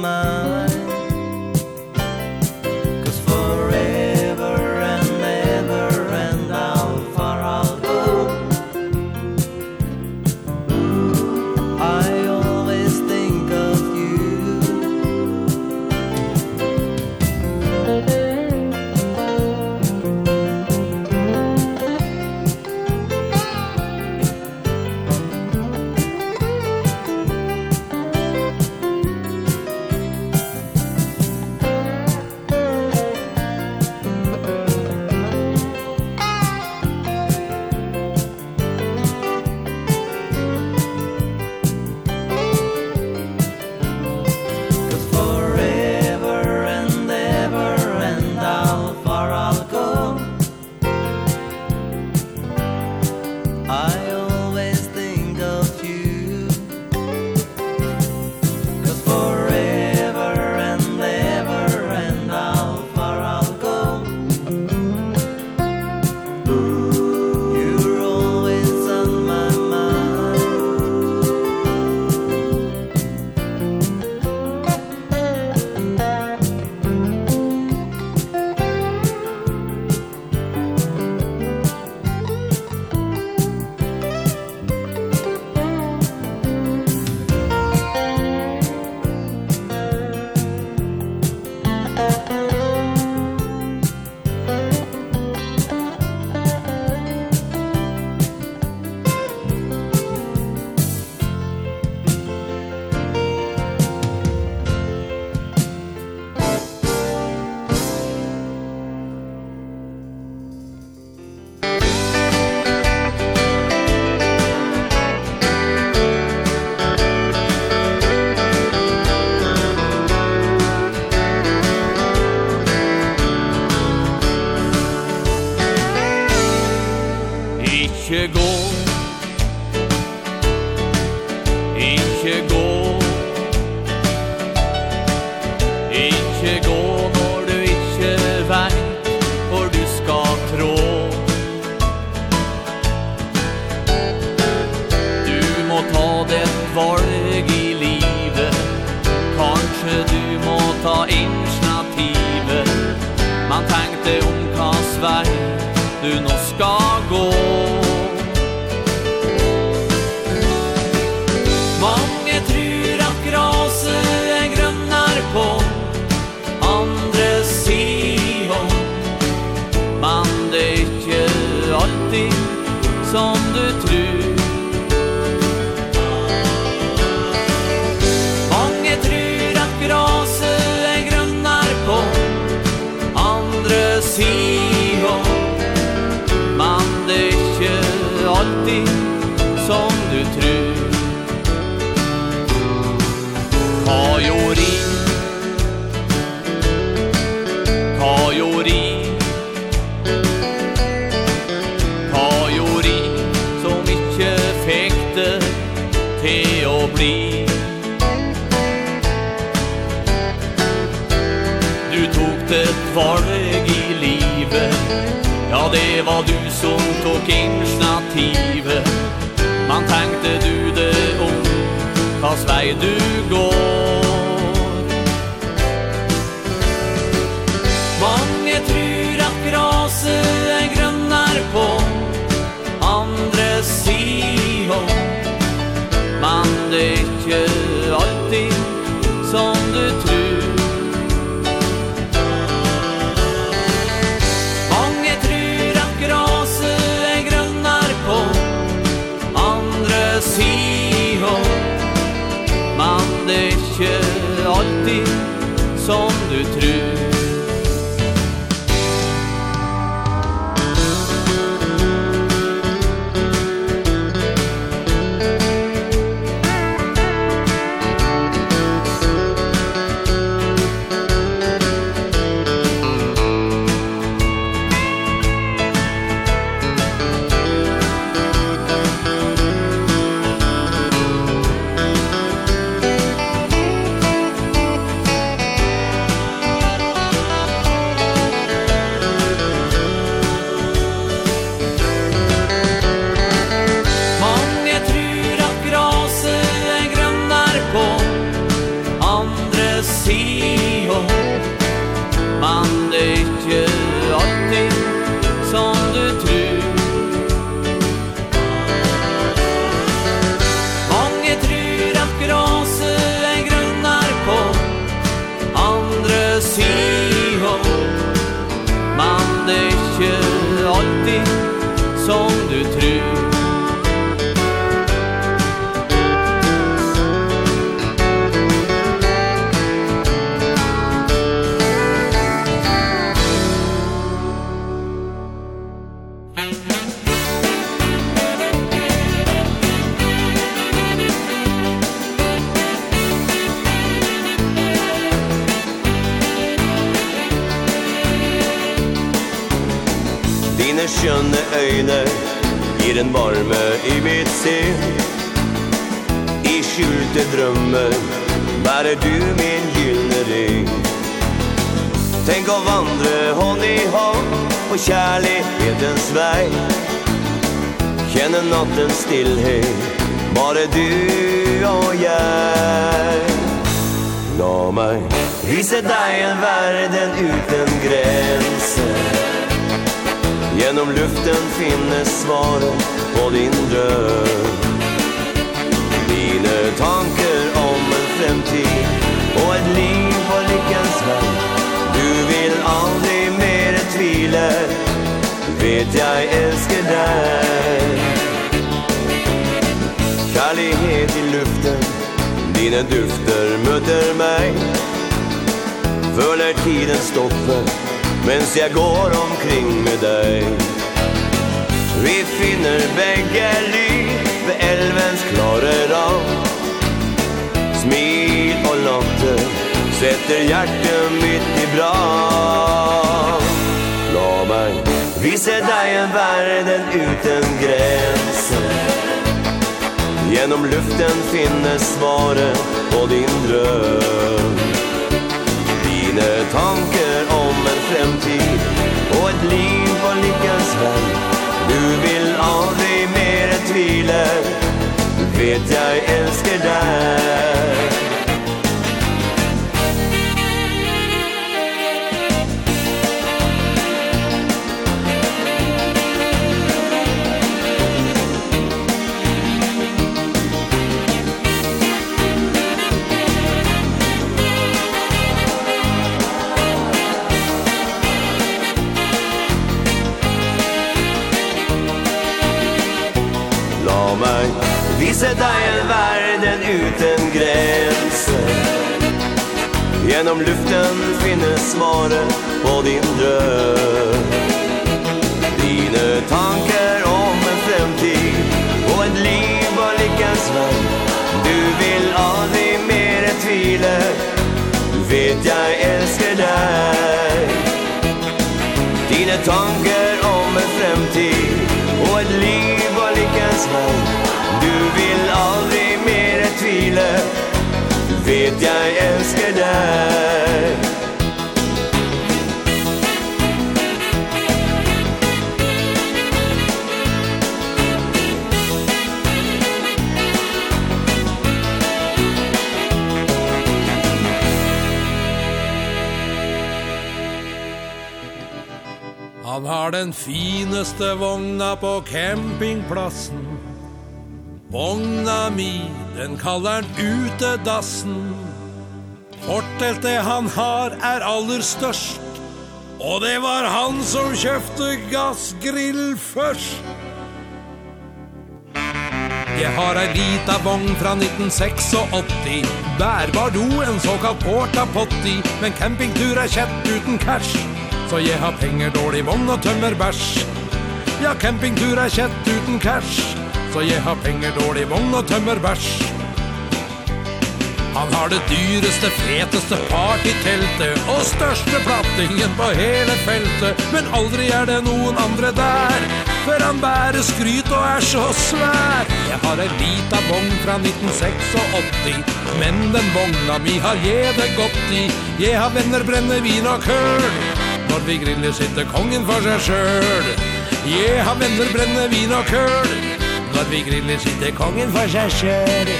my en varme i mitt sinn. I skjulte drømmer Bare du min gyllene ring? Tenk å vandre hånd i hånd på kjærlighetens vei. Kjenne nattens stillhet, bare du og jeg. La meg vise deg en verden uten grenser. Genom luften finnes svaret på din drøm. Dine tanker om en fremtid Og et liv på lykkens vei. Du vil aldri mer tvile Vet jeg elsker deg. Kärlighet i luften Dine dufter møter meg. Føler tiden stopper Mens jag går omkring med dig. Vi finner bägge ly Vid älvens klare ram Smil och lotte Sätter hjärtat mitt i brand. La mig visa dig en världen utan gränser. Genom luften finnes svaret på din dröm. Dine tanker om en fremtid Og et liv på lykkens vei. Du vil aldri mere tvile Du vet jeg elsker deg. sedda är världen utan gränser Genom luften finnes svaret på din dröm Dina tankar om en framtid och et liv var lykkens vei. Du vill aldri mer än tvile. Du vet jag älskar dig Dina tankar om en framtid och et liv hennes hand Du vill aldrig mer tvile Vet jag älskar dig. den fineste vogna på campingplassen. Vogna mi, den kallar han utedassen Forteltet han har er aller størst Og det var han som kjøpte gassgrill først. Jeg har ei lita vogn fra 1986 Bærbar do, en såkalt porta potti Men campingtur er kjett uten cash. Så jeg har penger, dårlig vogn og tømmer bæsj. Ja, campingtur er kjett uten cash Så jeg har penger, dårlig vogn og tømmer bæsj. Han har det dyreste, feteste partyteltet Og største plattingen på hele feltet. Men aldri er det noen andre der For han bærer skryt og er så svær. Jeg har en lita vogn fra 1986 Men den vogna mi har jeg det godt i. Jeg har venner, brennevin og køl. Når vi griller sitter kongen for seg sjøl. Yeah, har venner brenne vin og køl Når vi griller sitter kongen for seg sjøl.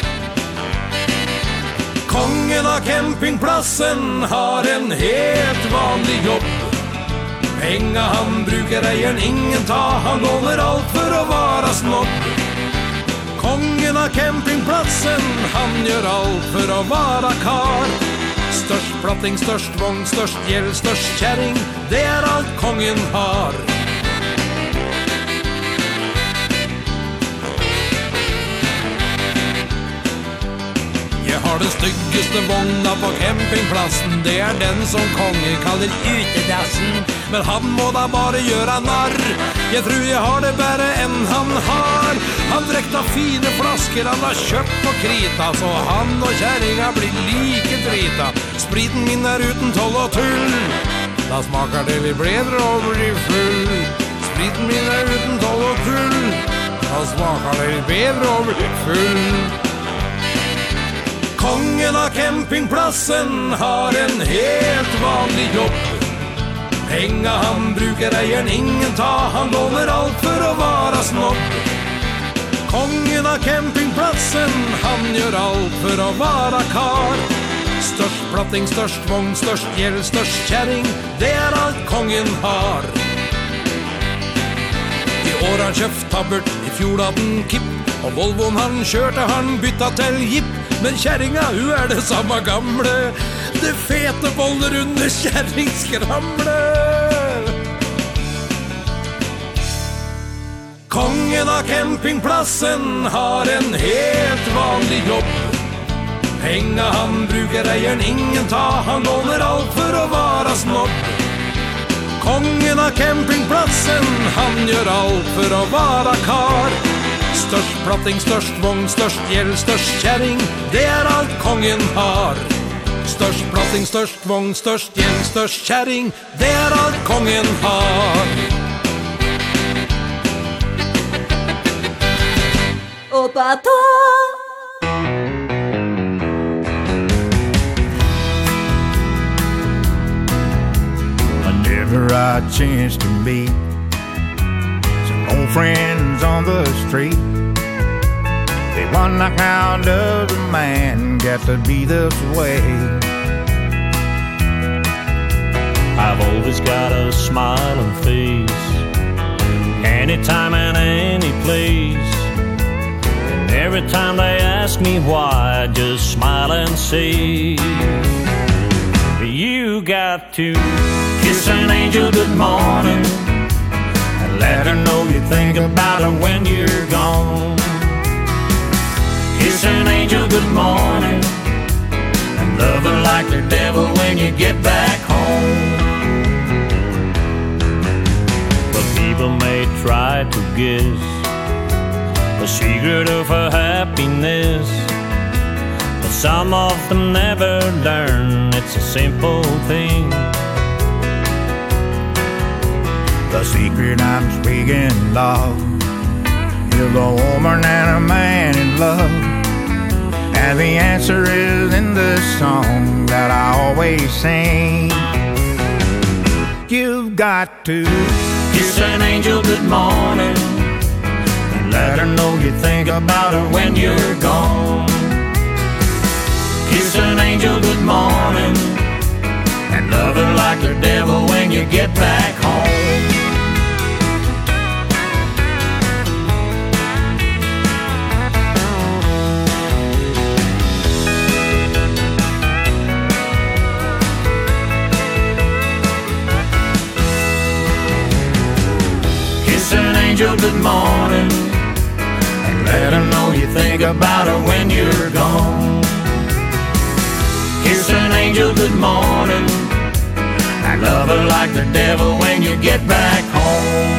Kongen av campingplassen har en helt vanlig jobb. Penga han brukar eieren ingen ta Han låner alt for å vara snobb. Kongen av campingplatsen Han gjør alt for å vara kar størst platting, størst vogn, størst gjeld, størst kjæring Det er alt kongen har. den styggeste vogna på campingplassen. Det er den som kongen kaller utedassen Men han må da bare gjøre narr. Jeg tror jeg har det bedre enn han har. Han drekta fine flasker han har kjøpt på krita. Så han og kjæringa blir like drita. Spriten min er uten toll og tull. Da smaker det vi bedre og blir full. Spriten min er uten toll og tull. Da smaker det vi bedre og blir full. Kongen av campingplassen har en helt vanlig jobb. Penga han brukar eieren ingen ta. Han låner alt for å vara snobb. Kongen av campingplassen Han gjør alt for å vara kar. Størst platting, störst vogn, störst gjeld, störst kärring Det er alt kongen har. I år han köpt tabbert, i fjol hade han kipp. Og Volvoen han kjørte han bytta til jipp. Men kjæringa, hun er det samme gamle. Det fete boller under kjæringskramle Kongen av campingplassen har en helt vanlig jobb. Penga han brukar eieren ingen ta. Han låner alt for å vara snobb. Kongen av campingplatsen Han gjør alt for å vara kar. Størst platting, størst vogn, størst gjeld, størst kjæring Det er alt kongen har. Størst platting, størst vogn, størst gjeld, størst kjæring Det er alt kongen har. Opa to Whenever I chance to meet old friends on the street. They wonder how does a man got to be this way. I've always got a smiling face Anytime and any place. And every time they ask me why I just smile and say You got to Kiss an angel good morning. Let her know you think about her when you're gone. Kiss an angel good morning And love her like the devil when you get back home. But people may try to guess The secret of her happiness But some of them never learn. It's a simple thing. The secret I'm speaking of. Is a woman and a man in love. And the answer is in the song That I always sing. You've got to Kiss an angel good morning. And let her know you think about her when you're gone. Kiss an angel good morning. And love her like the devil when you get back home. till the morning. And let her know you think about her when you're gone. Kiss an angel good morning. I love her like the devil when you get back home.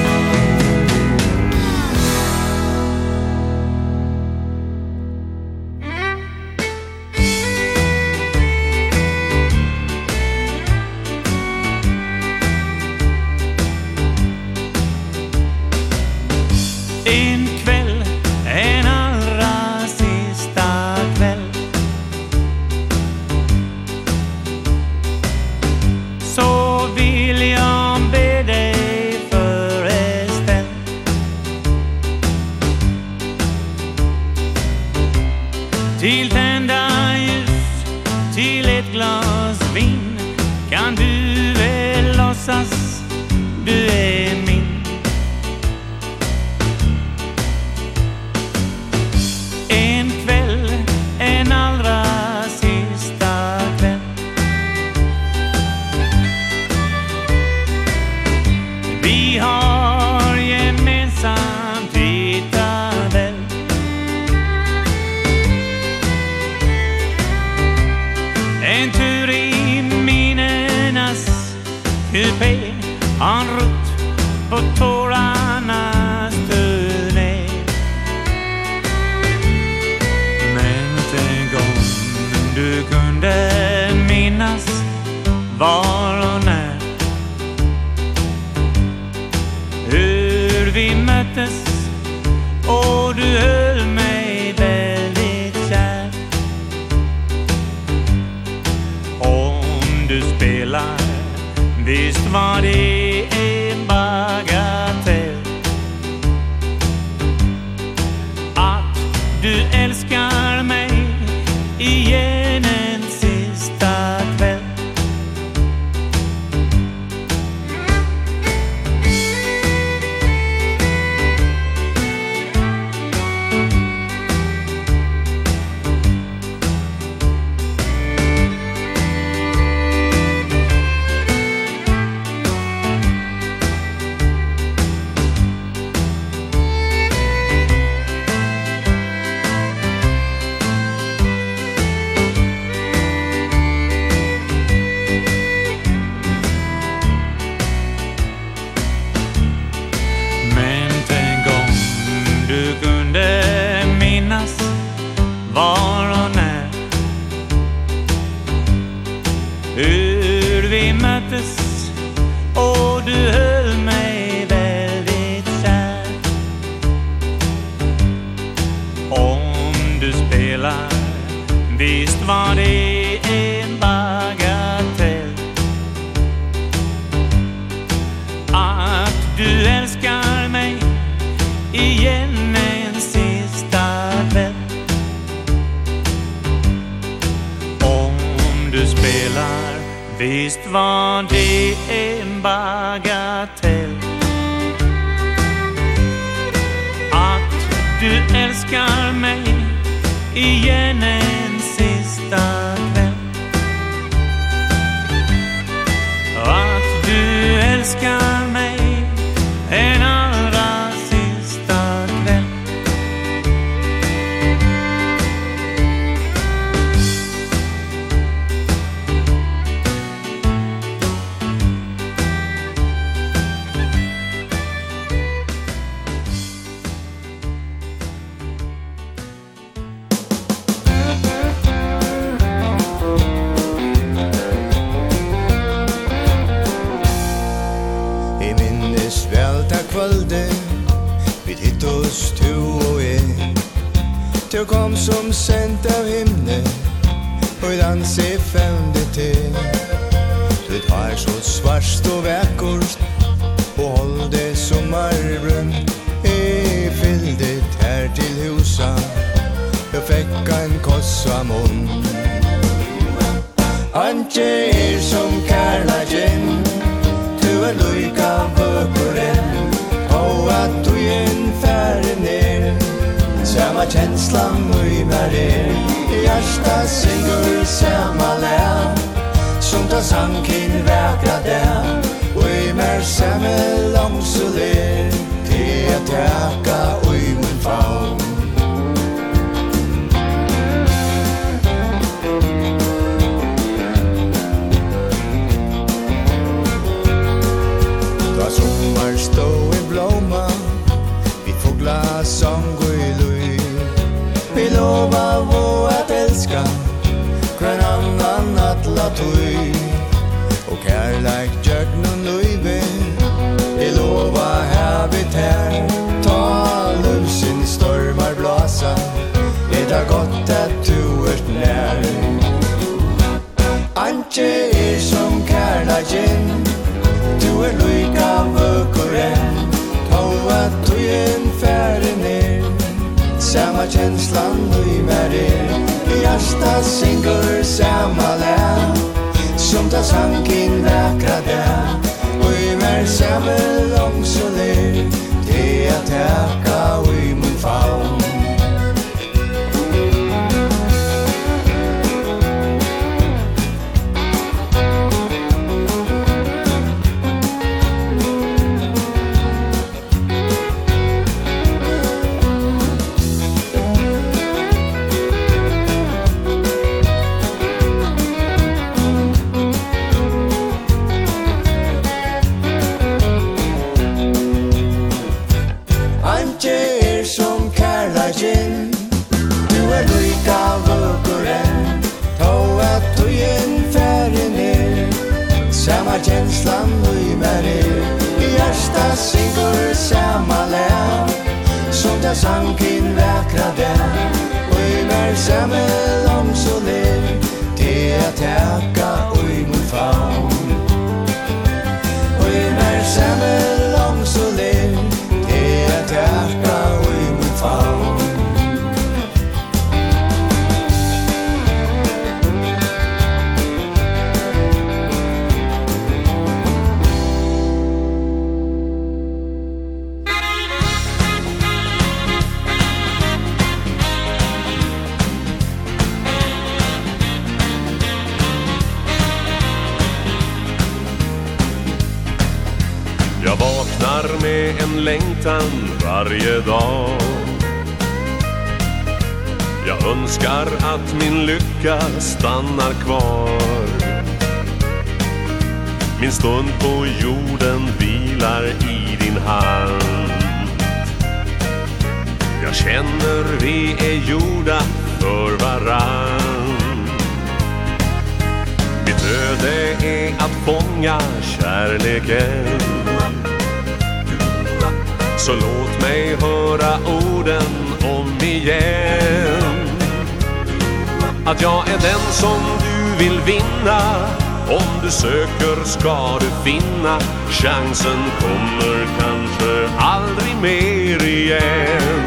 Att jag är den som du vill vinna. Om du söker ska du finna. Chansen kommer kanske aldrig mer igen.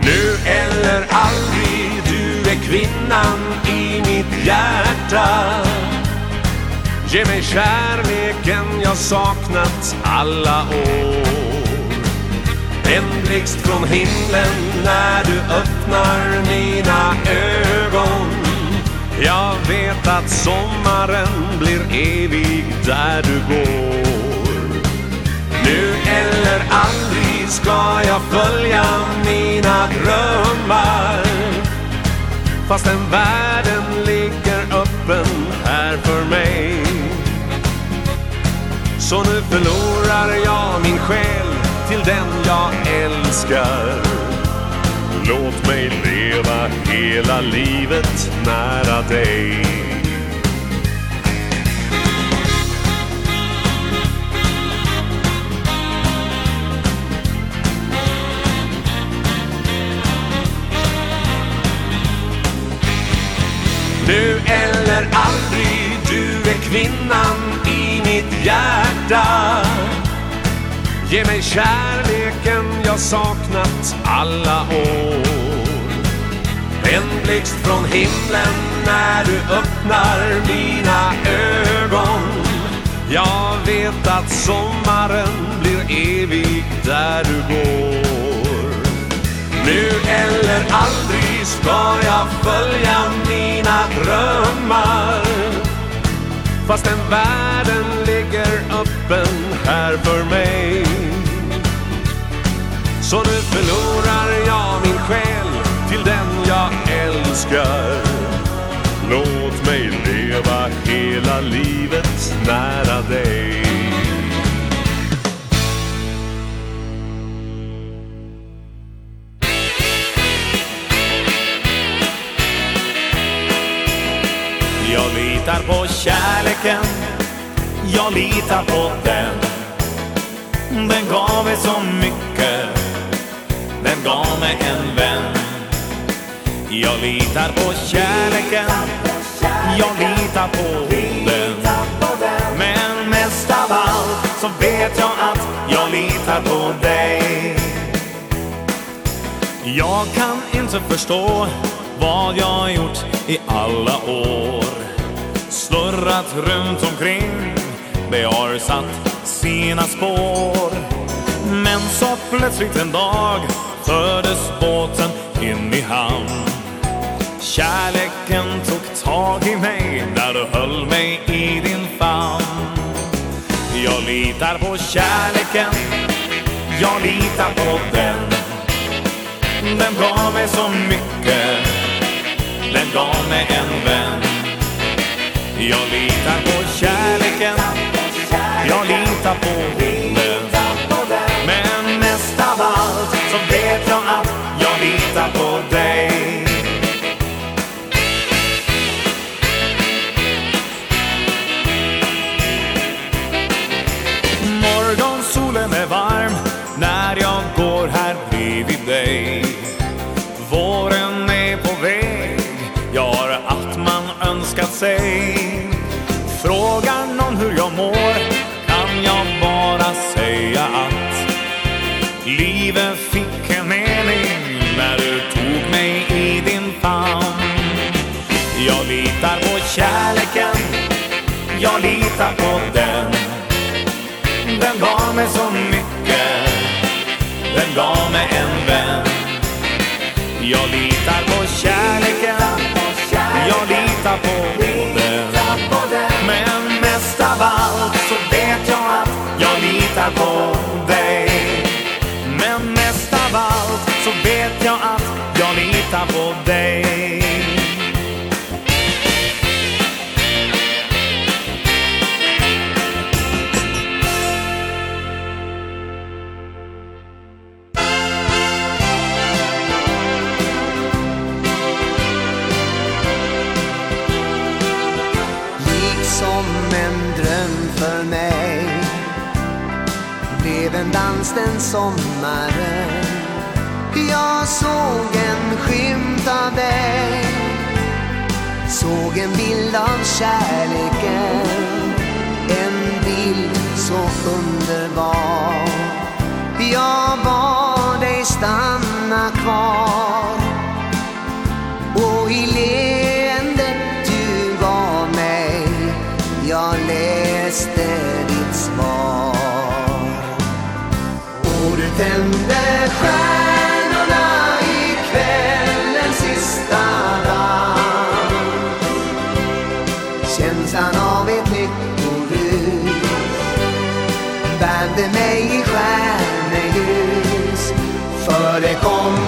Nu eller aldrig Du är kvinnan i mitt hjärta. Ge mig kärleken jag saknat alla år. En blixt från himlen när du öppnar öppnar mina ögon. Jag vet att sommaren blir evig där du går. Nu eller aldrig ska jag följa mina drömmar. Fastän världen ligger öppen här för mig. Så nu förlorar jag min själ till den jag älskar. Låt mig leva hela livet nära dig. Nu eller aldrig, du är kvinnan i mitt hjärta. Ge mig kärleken jag saknat alla år. En blixt från himlen när du öppnar mina ögon. Jag vet att sommaren blir evig där du går. Nu eller aldrig ska jag följa mina drömmar. Fast den världen ligger öppen här för mig. Så nu förlorar jag min själ till den jag älskar. Låt mig leva hela livet nära dig. Jag litar på kärleken. Jag litar på den. Den gav mig så mycket. Den gav mig en vän. Jag litar på kärleken. Jag litar på den Men mest av allt Så vet jag att Jag litar på dig. Jag kan inte förstå Vad jag gjort i alla år. Snurrat runt omkring det har satt sina spår. Men så plötsligt en dag fördes båten in i hamn. Kärleken tog tag i mig när du höll mig i din famn. Jag litar på kärleken, jag litar på den. Den gav mig så mycket, den gav mig en vän. Jag litar på kärleken, Jag litar på Herren Men mest av allt så vet jag att jag litar på. fick en mening när du tog mig i din famn. Jag litar på kärleken, jag litar på den. Den gav mig så mycket, den gav mig en vän. Jag litar den sommaren. Jag såg en skymt av dig. Såg en bild av kärleken. En bild så underbar. Jag bad dig stanna kvar. Och i led tänder stjärnorna i kvällens sista dag. Känslan av ett lyckorus Värmde mig i stjärneljus För det kom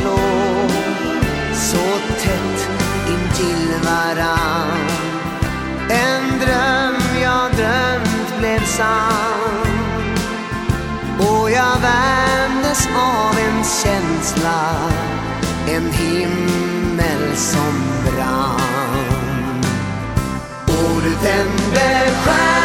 slå Så tätt intill varann. En dröm jag drömt blev sann. Och jag värmdes av en känsla En himmel som brann. Orden beskär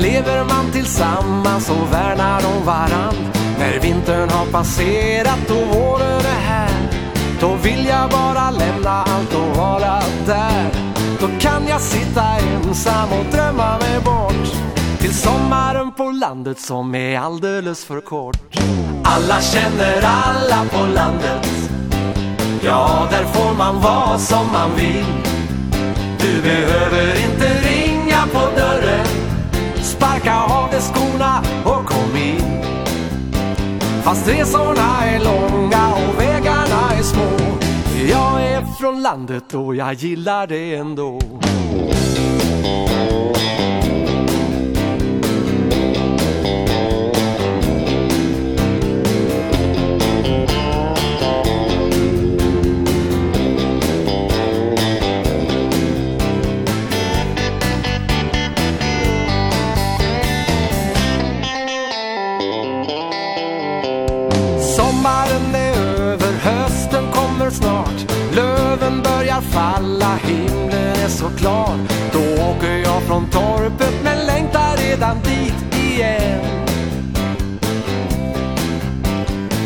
lever man tillsammans och värnar om varann. När vintern har passerat och våren är här Då vill jag bara lämna allt och vara där. Då kan jag sitta ensam och drömma mig bort Till sommaren på landet som är alldeles för kort. Alla känner alla på landet. Ja, där får man vara som man vill. Du behöver inte resa Sparka av dig skorna och kom in. Fast resorna är långa och vägarna är små. Jag är från landet och jag gillar det ändå. resan dit igen.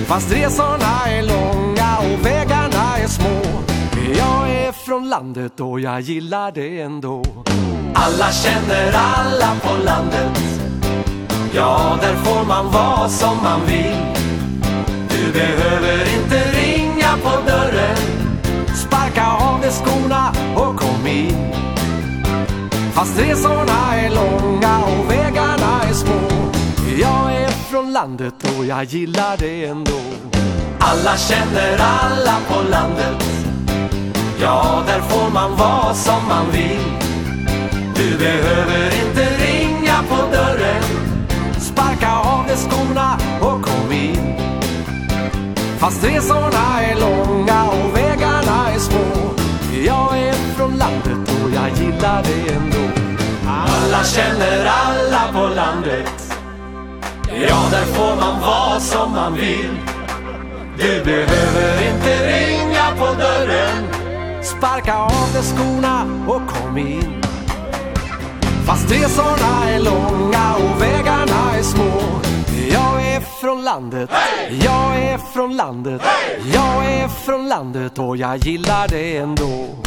Fast resorna är långa och vägarna är små. Jag är från landet och jag gillar det ändå. Alla känner alla på landet. Ja, där får man vara som man vill. Du behöver inte ringa på dörren. Sparka av dig skorna och kom in. Fast resorna är långa och vägarna är små. Jag är från landet och jag gillar det ändå. Alla känner alla på landet. Ja, där får man vara som man vill. Du behöver inte ringa på dörren. Sparka av dig skorna och kom in. Fast resorna är långa och vägarna är små. Jag är från landet och jag gillar det ändå. Man känner alla på landet. Ja, där får man vara som man vill. Du behöver inte ringa på dörren. Sparka av dig skorna och kom in. Fast resorna är långa och vägarna är små. Jag är från landet, hey! jag är från landet. Hey! Jag är från landet och jag gillar det ändå.